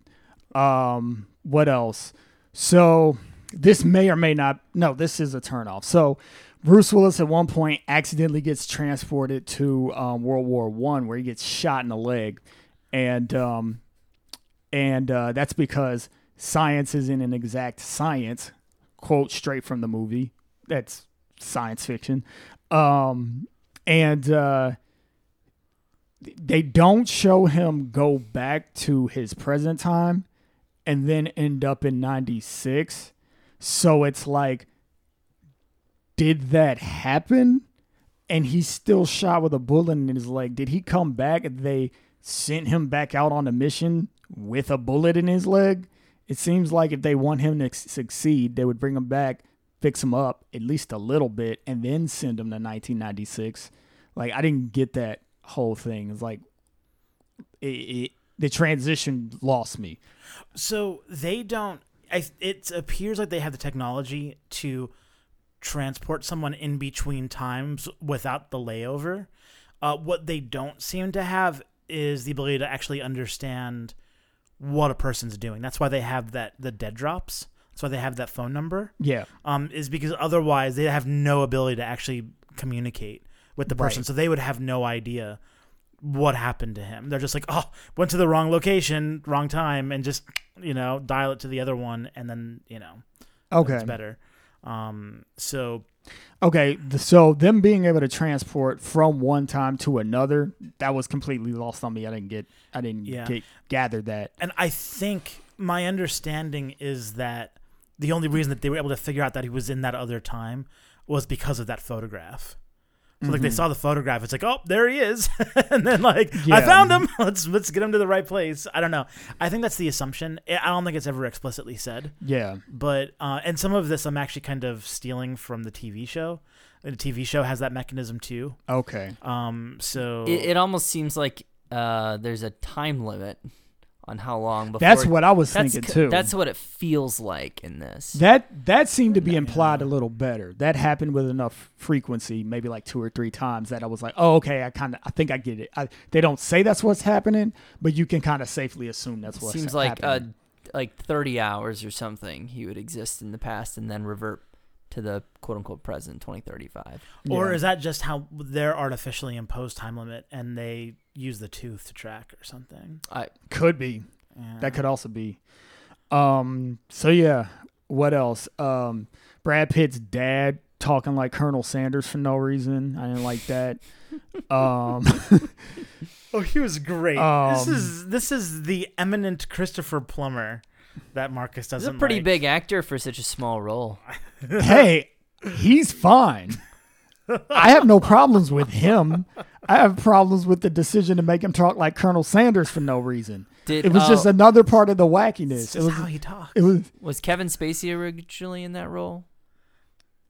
Um, what else? So this may or may not. No, this is a turnoff. So Bruce Willis at one point accidentally gets transported to um, World War One, where he gets shot in the leg, and um, and uh, that's because science isn't an exact science. Quote straight from the movie. That's science fiction. Um, and uh, they don't show him go back to his present time and then end up in 96 so it's like did that happen? And he's still shot with a bullet in his leg. Did he come back? They sent him back out on a mission with a bullet in his leg? It seems like if they want him to succeed they would bring him back fix them up at least a little bit and then send them to 1996 like i didn't get that whole thing it's like it, it, the transition lost me So they don't. I, it appears like they have the technology to transport someone in between times without the layover. Uh, what they don't seem to have is the ability to actually understand what a person's doing. That's why they have that the dead drops. That's why they have that phone number. yeah Um, is because otherwise they have no ability to actually communicate with the person, Right. so they would have no idea what happened to him. They're just like, oh, went to the wrong location, wrong time, and just you know dial it to the other one, and then you know okay it's better. Um, so Okay, so them being able to transport from one time to another, that was completely lost on me. I didn't get, I didn't Yeah. get gather that. And I think my understanding is that the only reason that they were able to figure out that he was in that other time was because of that photograph. So like they Mhm. saw the photograph, it's like, oh, there he is, *laughs* and then like I found him. *laughs* Let's let's get him to the right place. I don't know. I think that's the assumption. I I don't think it's ever explicitly said, Yeah, but uh, and some of this I'm actually kind of stealing from the TV show. The TV show has that mechanism too. okay, Um, so It, it almost seems like uh, there's a time limit on how long before. that's what I was thinking too. That's what it feels like in this. that that seemed to be implied a little better. That happened with enough frequency, maybe like two or three times, that I was like, oh, okay, I kind of, I think I get it. I, they don't say that's what's happening, but you can kind of safely assume that's what's seems like uh, happening. like 30 hours or something. He would exist in the past and then revert to the quote unquote present 2035. Or is that just how their artificially imposed time limit and they use the tooth to track or something? I could be. Yeah. That could also be. Um. So yeah, what else? Um, Brad Pitt's dad talking like Colonel Sanders for no reason. I didn't like that. *laughs* Um, Oh, he was great. this Um, is this is the eminent Christopher Plummer that Marcus doesn't. He's a pretty like. big actor for such a small role. hey, he's fine. *laughs* I have no problems with him. I have problems with the decision to make him talk like Colonel Sanders for no reason. Did It was just oh, another part of the wackiness. It was. how he talks. It was. was Kevin Spacey originally in that role?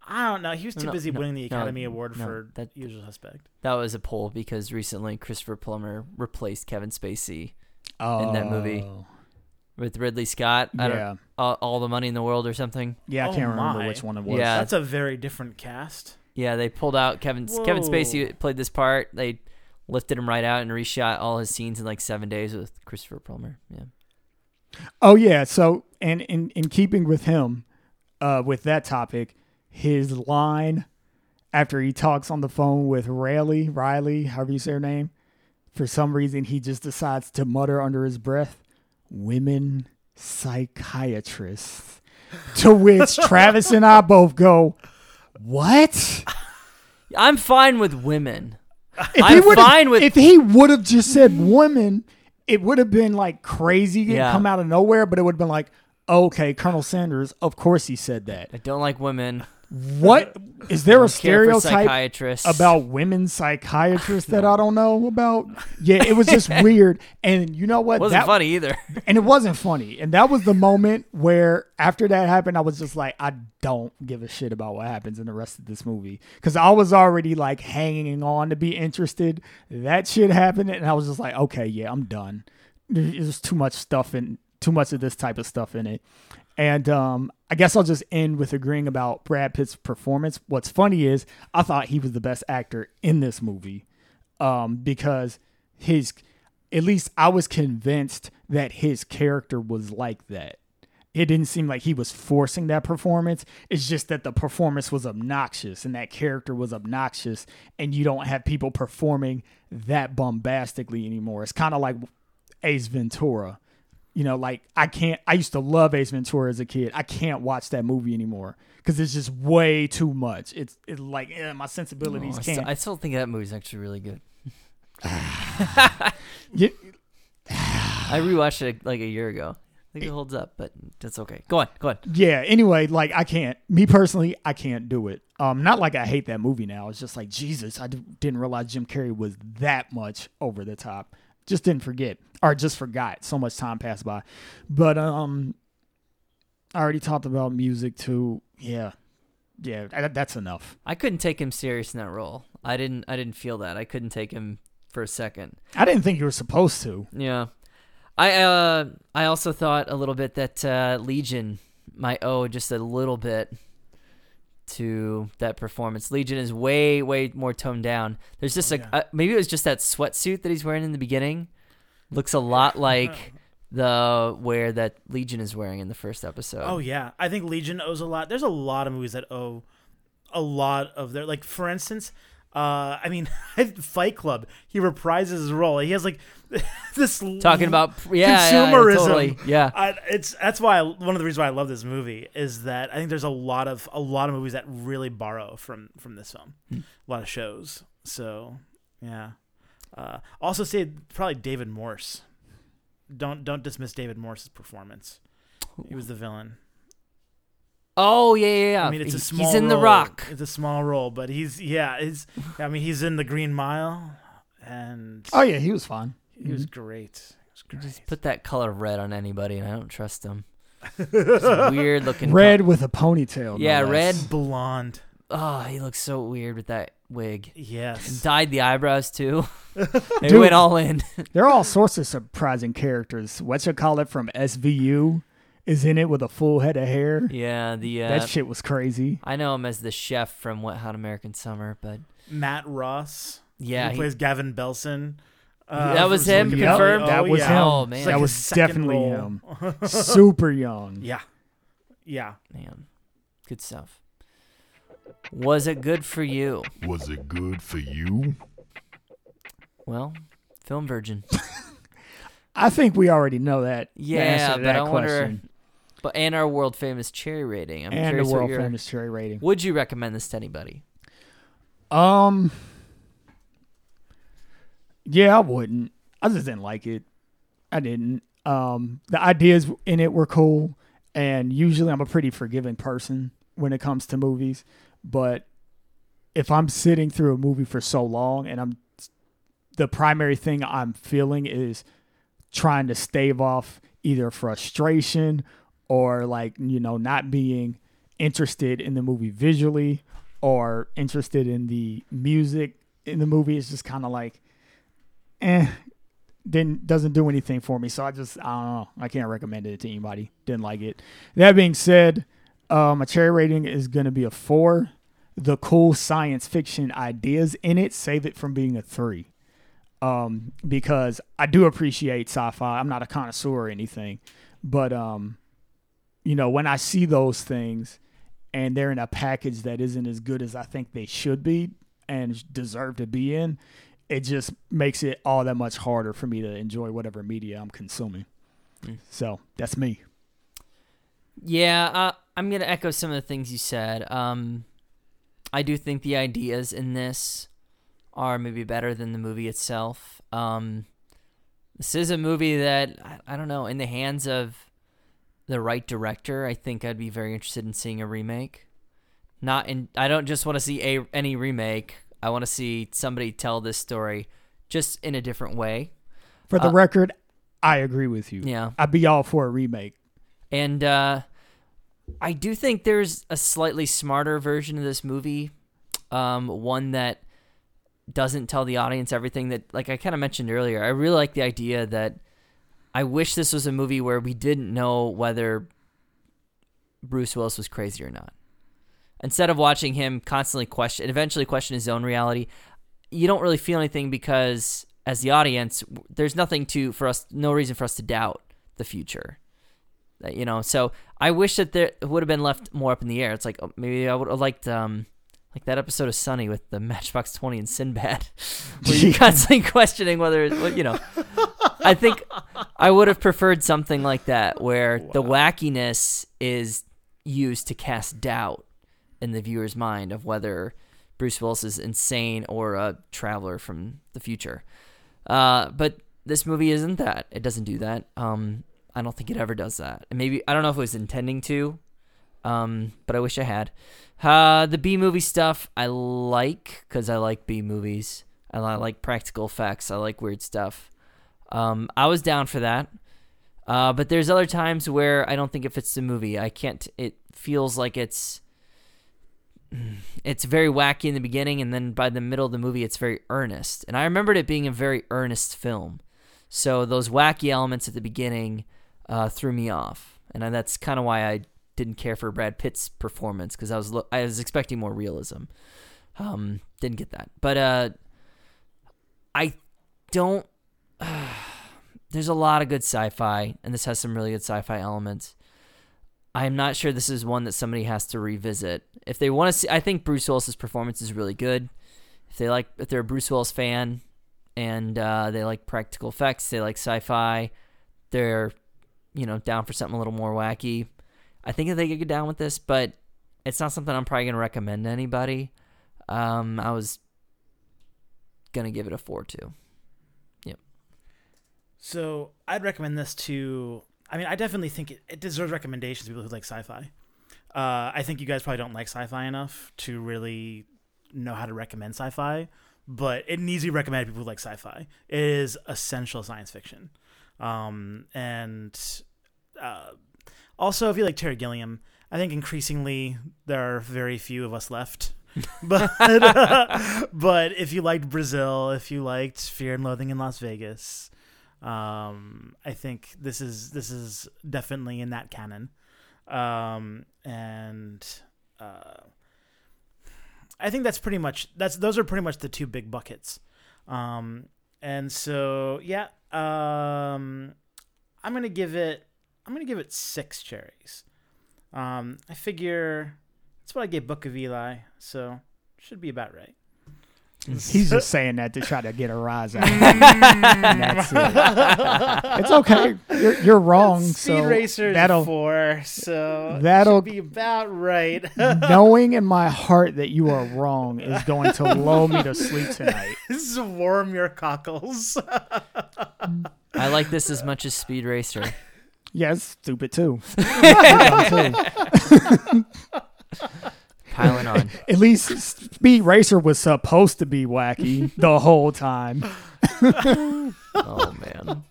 I don't know. He was too No, busy no, winning the no, Academy Award no, for that- Usual Suspect. That was a poll because recently Christopher Plummer replaced Kevin Spacey Oh, In that movie. Oh. with Ridley Scott. I don't, Yeah, all, all the money in the world or something. yeah. I Oh can't remember which one it was. Yeah. That's a very different cast. Yeah, they pulled out Kevin. Kevin Spacey played this part. They lifted him right out and reshot all his scenes in like seven days with Christopher Plummer. Yeah. Oh yeah. So and in in keeping with him, uh, with that topic, his line after he talks on the phone with Riley, Riley, however you say her name, for some reason he just decides to mutter under his breath, "Women psychiatrists." to which *laughs* Travis and I both go, "What?" I'm fine with women. If I'm would've- fine with- if he would have just said women, it would have been like crazy and Yeah. come out of nowhere, but it would have been like, okay, Colonel Sanders, of course he said that. I don't like women. What is there a Don't care for stereotype about women psychiatrists that I don't know about? Yeah, it was just *laughs* weird. And you know what? It Wasn't That- funny either. *laughs* and it wasn't funny. And that was the moment where, after that happened, I was just like, I don't give a shit about what happens in the rest of this movie because I was already like hanging on to be interested. That shit happened, and I was just like, okay, yeah, I'm done. There's too much stuff in, too much of this type of stuff in it. And um, I guess I'll just end with agreeing about Brad Pitt's performance. What's funny is I thought he was the best actor in this movie um, because his, at least I was convinced that his character was like that. It didn't seem like he was forcing that performance. It's just that the performance was obnoxious and that character was obnoxious, and you don't have people performing that bombastically anymore. It's kind of like Ace Ventura. You know, like I can't. I used to love Ace Ventura as a kid. I can't watch that movie anymore because it's just way too much. It's it's like eh, my sensibilities Oh, I, can't. still, I still think that movie's actually really good. *laughs* I rewatched it like a year ago. I think it holds up, but that's okay. Go on, go on. yeah. Anyway, like I can't. Me personally, I can't do it. Um, not like I hate that movie now. It's just like Jesus. I d- didn't realize Jim Carrey was that much over the top. Just didn't forget, or just forgot. So much time passed by. But um, I already talked about music too. Yeah, yeah. That, that's enough. I couldn't take him serious in that role. I didn't. I didn't feel that. I couldn't take him for a second. I didn't think you were supposed to. Yeah. I uh I also thought a little bit that uh, Legion might owe just a little bit to that performance. Legion is way way more toned down. There's just like Yeah. uh, maybe it was just that sweatsuit that he's wearing in the beginning. Looks a lot *laughs* like the wear that Legion is wearing in the first episode. Oh yeah, I think Legion owes a lot. There's a lot of movies that owe a lot of their like. For instance, uh, I mean, *laughs* Fight Club. He reprises his role. He has like *laughs* this Talking about yeah, yeah, consumerism. totally. Yeah. I, it's that's why I, one of the reasons why I love this movie is that I think there's a lot of a lot of movies that really borrow from from this film, Hmm. a lot of shows. So yeah, uh, also say probably David Morse. Don't don't dismiss David Morse's performance. He was the villain. Oh yeah, yeah, yeah. I mean, it's a small. He's in the. Rock. It's a small role, but he's yeah. He's I mean, he's in the Green Mile, and Oh yeah, he was fine. he was mm-hmm. great. He was great. Just put that color red on anybody, and I don't trust him. *laughs* weird looking Red with a ponytail. Yeah, less. red. blonde. Oh, he looks so weird with that wig. Yes. Dyed the eyebrows too. *laughs* they Dude. went all in. There are all sorts of surprising characters. What's you call it from SVU is in it with a full head of hair. yeah, the uh, That shit was crazy. I know him as the chef from Wet Hot American Summer, but Matt Ross. yeah, who he- plays Gavin Belson. Uh, That was him? Silicon Confirmed? Valley. That was yeah. him. Oh, man. It's that was definitely role. him. *laughs* Super young. Yeah. Yeah. man, good stuff. Was it good for you? Was it good for you? Well, film virgin. *laughs* I think we already know that. Yeah, to but that I wonder. But and our world famous cherry rating. I'm and what world famous cherry rating. Would you recommend this to anybody? Um, yeah, I wouldn't. I just didn't like it. I didn't. Um, the ideas in it were cool, and usually I'm a pretty forgiving person when it comes to movies. But if I'm sitting through a movie for so long, and I'm the primary thing I'm feeling is trying to stave off either frustration or like you know not being interested in the movie visually or interested in the music in the movie it's just kind of like eh didn't doesn't do anything for me. So i just i don't know. I can't recommend it to anybody. Didn't like it. That being said uh, my cherry rating is going to be a four. The cool science fiction ideas in it save it from being a three. Um, because i do appreciate sci-fi. I'm not a connoisseur or anything. But um, you know when i see those things and they're in a package that isn't as good as I think they should be and deserve to be in, it just makes it all that much harder for me to enjoy whatever media I'm consuming. Mm. So that's me. Yeah, uh, I'm gonna echo some of the things you said. Um, I do think the ideas in this are maybe better than the movie itself. Um, this is a movie that I, I don't know, in the hands of the right director, I think I'd be very interested in seeing a remake. Not in, I don't just want to see a any remake. I want to see somebody tell this story just in a different way. For the Uh, record, I agree with you. Yeah. I'd be all for a remake. And uh, I do think there's a slightly smarter version of this movie, um, one that doesn't tell the audience everything that, like I kind of mentioned earlier. I really like the idea that I wish this was a movie where we didn't know whether Bruce Willis was crazy or not. Instead of watching him constantly question, eventually question his own reality, you don't really feel anything because, as the audience, there's nothing to for us, no reason for us to doubt the future. That, you know, so I wish that there would have been left more up in the air. It's like oh, maybe I would have liked um like that episode of Sunny with the *laughs* Matchbox Twenty and Sinbad, *laughs* where you're *laughs* constantly questioning whether you know. I think I would have preferred something like that, where the wackiness is used to cast doubt in the viewer's mind of whether Bruce Willis is insane or a traveler from the future. Uh, but this movie isn't that. It doesn't do that. Um, I don't think it ever does that. And maybe I don't know if it was intending to, um, but I wish I had. Uh, the B movie stuff I like because I like B movies. I like practical effects. I like weird stuff. Um, I was down for that. Uh, but there's other times where I don't think it fits the movie. I can't. It feels like it's it's very wacky in the beginning, and then by the middle of the movie, it's very earnest. And I remembered it being a very earnest film. So those wacky elements at the beginning uh, threw me off, and that's kind of why I didn't care for Brad Pitt's performance because I was lo- I was expecting more realism. Um, didn't get that, but uh, I don't. *sighs* there's a lot of good sci-fi, and this has some really good sci-fi elements. I'm not sure this is one that somebody has to revisit. If they want to see, I think Bruce Willis's performance is really good. If they like, if they're a Bruce Willis fan and uh, they like practical effects, they like sci-fi, they're, you know, down for something a little more wacky. I think that they could get down with this, but it's not something I'm probably gonna recommend to anybody. Um, I was gonna give it a four two. So I'd recommend this to. I mean, I definitely think it, it deserves recommendations to people who like sci-fi. Uh, I think you guys probably don't like sci-fi enough to really know how to recommend sci-fi, but it needs to be recommended to people who like sci-fi. It is essential science fiction, um, and uh, also if you like Terry Gilliam, I think increasingly there are very few of us left. *laughs* but *laughs* but if you liked Brazil, if you liked Fear and Loathing in Las Vegas, um, I think this is this is definitely in that canon, um, and uh, I think that's pretty much that's those are pretty much the two big buckets, um, and so yeah, um, I'm gonna give it I'm gonna give it six cherries. Um, I figure that's what I gave Book of Eli, so should be about right. He's just saying that to try to get a rise out. of me. Mm. That's *laughs* it. It's okay. You're, you're wrong. Speed so Racer's that'll four, so that'll- be about right. *laughs* knowing in my heart that you are wrong is going to lull me to sleep *laughs* tonight. this is warm your cockles. I like this as much as Speed Racer. Yeah, it's stupid too. Dumb too. Piling on. *laughs* At least Speed Racer was supposed to be wacky the whole time. *laughs* Oh man.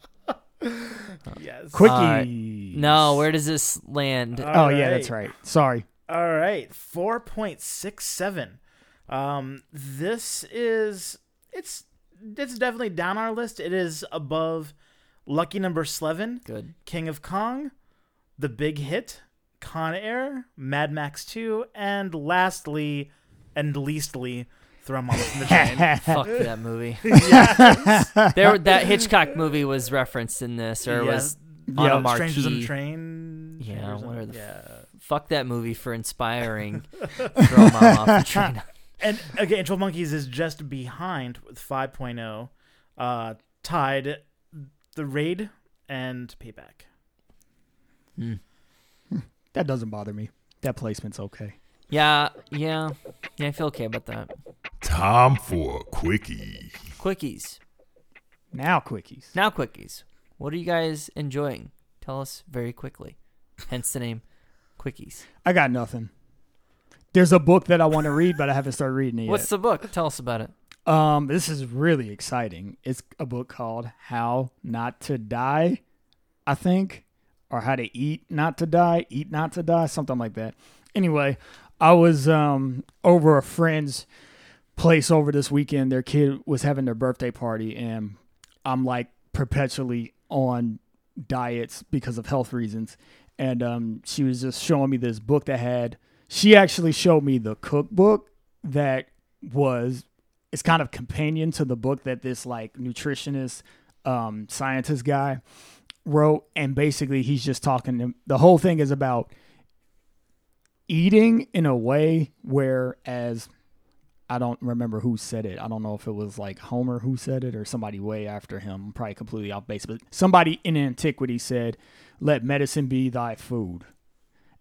yes. Quickie. No, where does this land? Oh yeah, that's right. Sorry. All right, four point six seven. Um, this is it's it's definitely down our list. It is above Lucky Number Slevin, Good. King of Kong, The Big Hit, Con Air, Mad Max Two, and lastly, and leastly, Throw Mama from the *laughs* Train. Fuck that *laughs* movie. *laughs* yes. There, that Hitchcock movie was referenced in this, or Yeah. was on Yeah, a marquee. Strangers on the Train. Yeah, Strangers on- whatever the yeah. Fuck that movie for inspiring Throw Mom off the train. And again, 12 Monkeys is just behind with 5.0, uh, tied The Raid and Payback. Hmm. That doesn't bother me. That placement's okay. Yeah, yeah, yeah. I feel okay about that. Time for a quickie. Quickies. Now quickies. Now, quickies. What are you guys enjoying? Tell us very quickly. Hence the name, Quickies. I got nothing. There's a book that I want to read, but I haven't started reading it yet. What's the book? Tell us about it. Um, this is really exciting. It's a book called How Not to Die, I think, or How to Eat Not to Die, Eat Not to Die, something like that. Anyway, I was um over a friend's place over this weekend. Their kid was having their birthday party, and I'm like perpetually on diets because of health reasons. And um, she was just showing me this book that had. She actually showed me the cookbook that was it's kind of companion to the book that this like nutritionist um scientist guy wrote and basically he's just talking to, the whole thing is about eating in a way where as I don't remember who said it. I don't know if it was like Homer who said it or somebody way after him. I'm probably completely off base, but somebody in antiquity said, "Let medicine be thy food."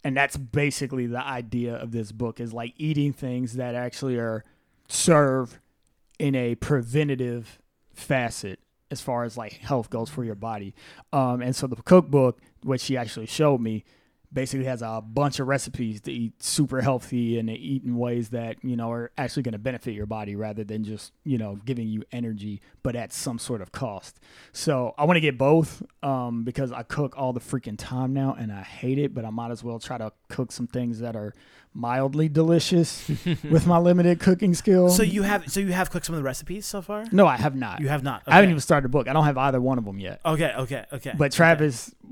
And that's basically the idea of this book is like eating things that actually are serve in a preventative facet as far as like health goes for your body. Um, and so the cookbook, which she actually showed me, basically has a bunch of recipes to eat super healthy and to eat in ways that you know are actually going to benefit your body rather than just you know giving you energy but at some sort of cost so i want to get both um, because i cook all the freaking time now and i hate it but i might as well try to cook some things that are mildly delicious *laughs* with my limited cooking skills So you have so you have cooked some of the recipes so far? no i have not You have not. i haven't even started a book i don't have either one of them yet Okay, okay, okay. but okay.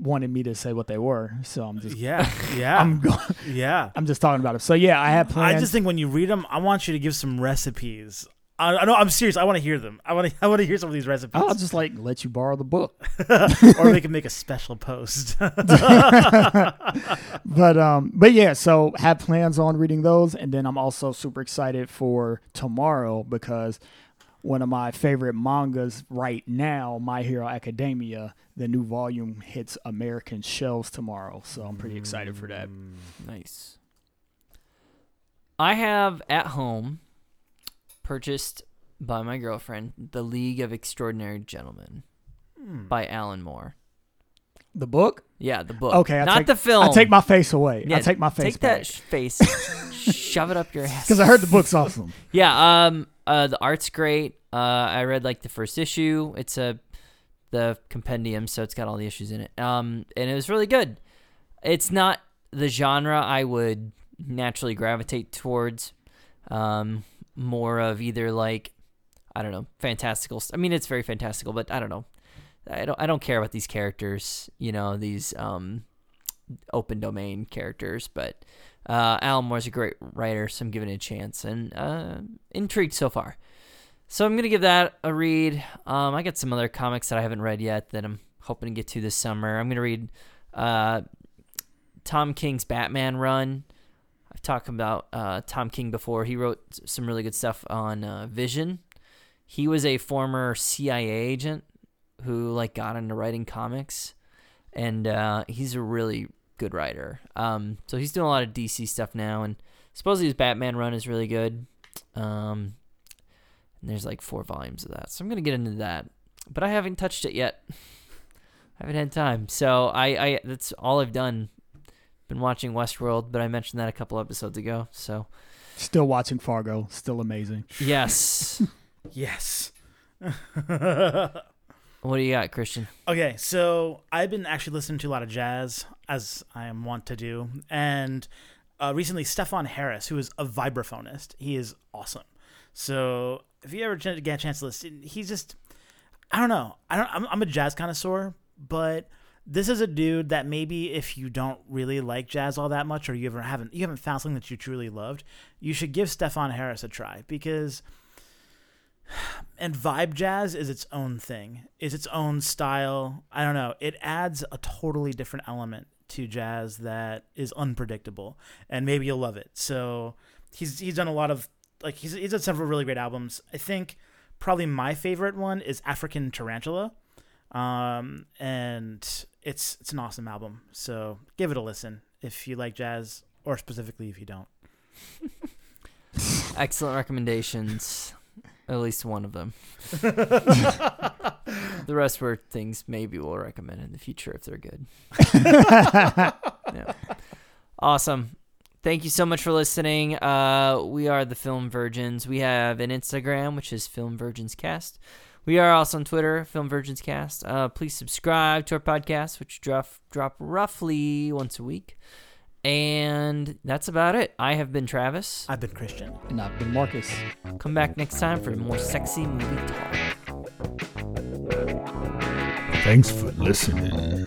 Wanted me to say what they were so i'm just Yeah, *laughs* yeah, i'm going yeah. i'm just talking about it so yeah i have plans I just think when you read them, I want you to give some recipes. I, I know I'm serious. I want to hear them. I want to. *laughs* I want to hear some of these recipes, I'll just like let you borrow the book. *laughs* or we can make a special post. But um but yeah, so have plans on reading those and then I'm also super excited for tomorrow because one of my favorite mangas right now, My Hero Academia, the new volume hits American shelves tomorrow. So I'm pretty excited for that. Nice. I have at home purchased by my girlfriend The League of Extraordinary Gentlemen by Alan Moore. The book? Yeah, the book. Okay, I not take, the film. I take my face away. Yeah, I take my face Take that back. sh- face, *laughs* shove it up your ass. Because I heard the book's awesome. *laughs* Yeah, um, uh, the art's great. Uh, I read like the first issue. It's a the compendium, so it's got all the issues in it. Um, and it was really good. It's not the genre I would naturally gravitate towards. Um, more of either like, I don't know, fantastical. I mean, it's very fantastical, but I don't know. I don't. I don't care about these characters. You know, these um, open domain characters, but uh, Alan Moore's a great writer, so I'm giving it a chance and uh, intrigued so far. So I'm gonna give that a read. Um, I got some other comics that I haven't read yet that I'm hoping to get to this summer. I'm gonna read uh, Tom King's Batman run. I've talked about uh, Tom King before. He wrote some really good stuff on uh, Vision. he was a former CIA agent who like got into writing comics, and uh, he's a really good writer. Um, so he's doing a lot of DC stuff now, and supposedly his Batman run is really good. Um, and there's like four volumes of that, so I'm gonna get into that, but I haven't touched it yet. *laughs* I haven't had time, so I, I that's all I've done. Been watching Westworld, but I mentioned that a couple episodes ago. So Still watching Fargo. Still amazing. yes, *laughs* Yes. *laughs* what do you got, Christian? Okay, so I've been actually listening to a lot of jazz, as I am wont to do, and uh, recently Stefon Harris, who is a vibraphonist, he is awesome. So if you ever get a chance to listen, he's just, I don't know, I don't, I'm, I'm a jazz connoisseur, but this is a dude that maybe if you don't really like jazz all that much, or you ever haven't, you haven't found something that you truly loved, you should give Stefon Harris a try because *sighs* and vibe jazz is its own thing. Is its own style. I don't know. It adds a totally different element to jazz that is unpredictable and maybe you'll love it. So he's he's done a lot of like he's he's done several really great albums i think probably my favorite one is african tarantella um and it's it's an awesome album so give it a listen if you like jazz or specifically if you don't *laughs* Excellent recommendations. At least one of them. *laughs* the rest were things maybe we'll recommend in the future if they're good. *laughs* yeah. Awesome. Thank you so much for listening. Uh, we are the Film Virgins. We have an Instagram, which is Film Virgins Cast. We are also on Twitter, Film Virgins Cast. Uh, please subscribe to our podcast, which drop drop roughly once a week. And that's about it. I have been Travis. i've been christian And I've been Marcus. Come back next time for more sexy movie talk. Thanks for listening.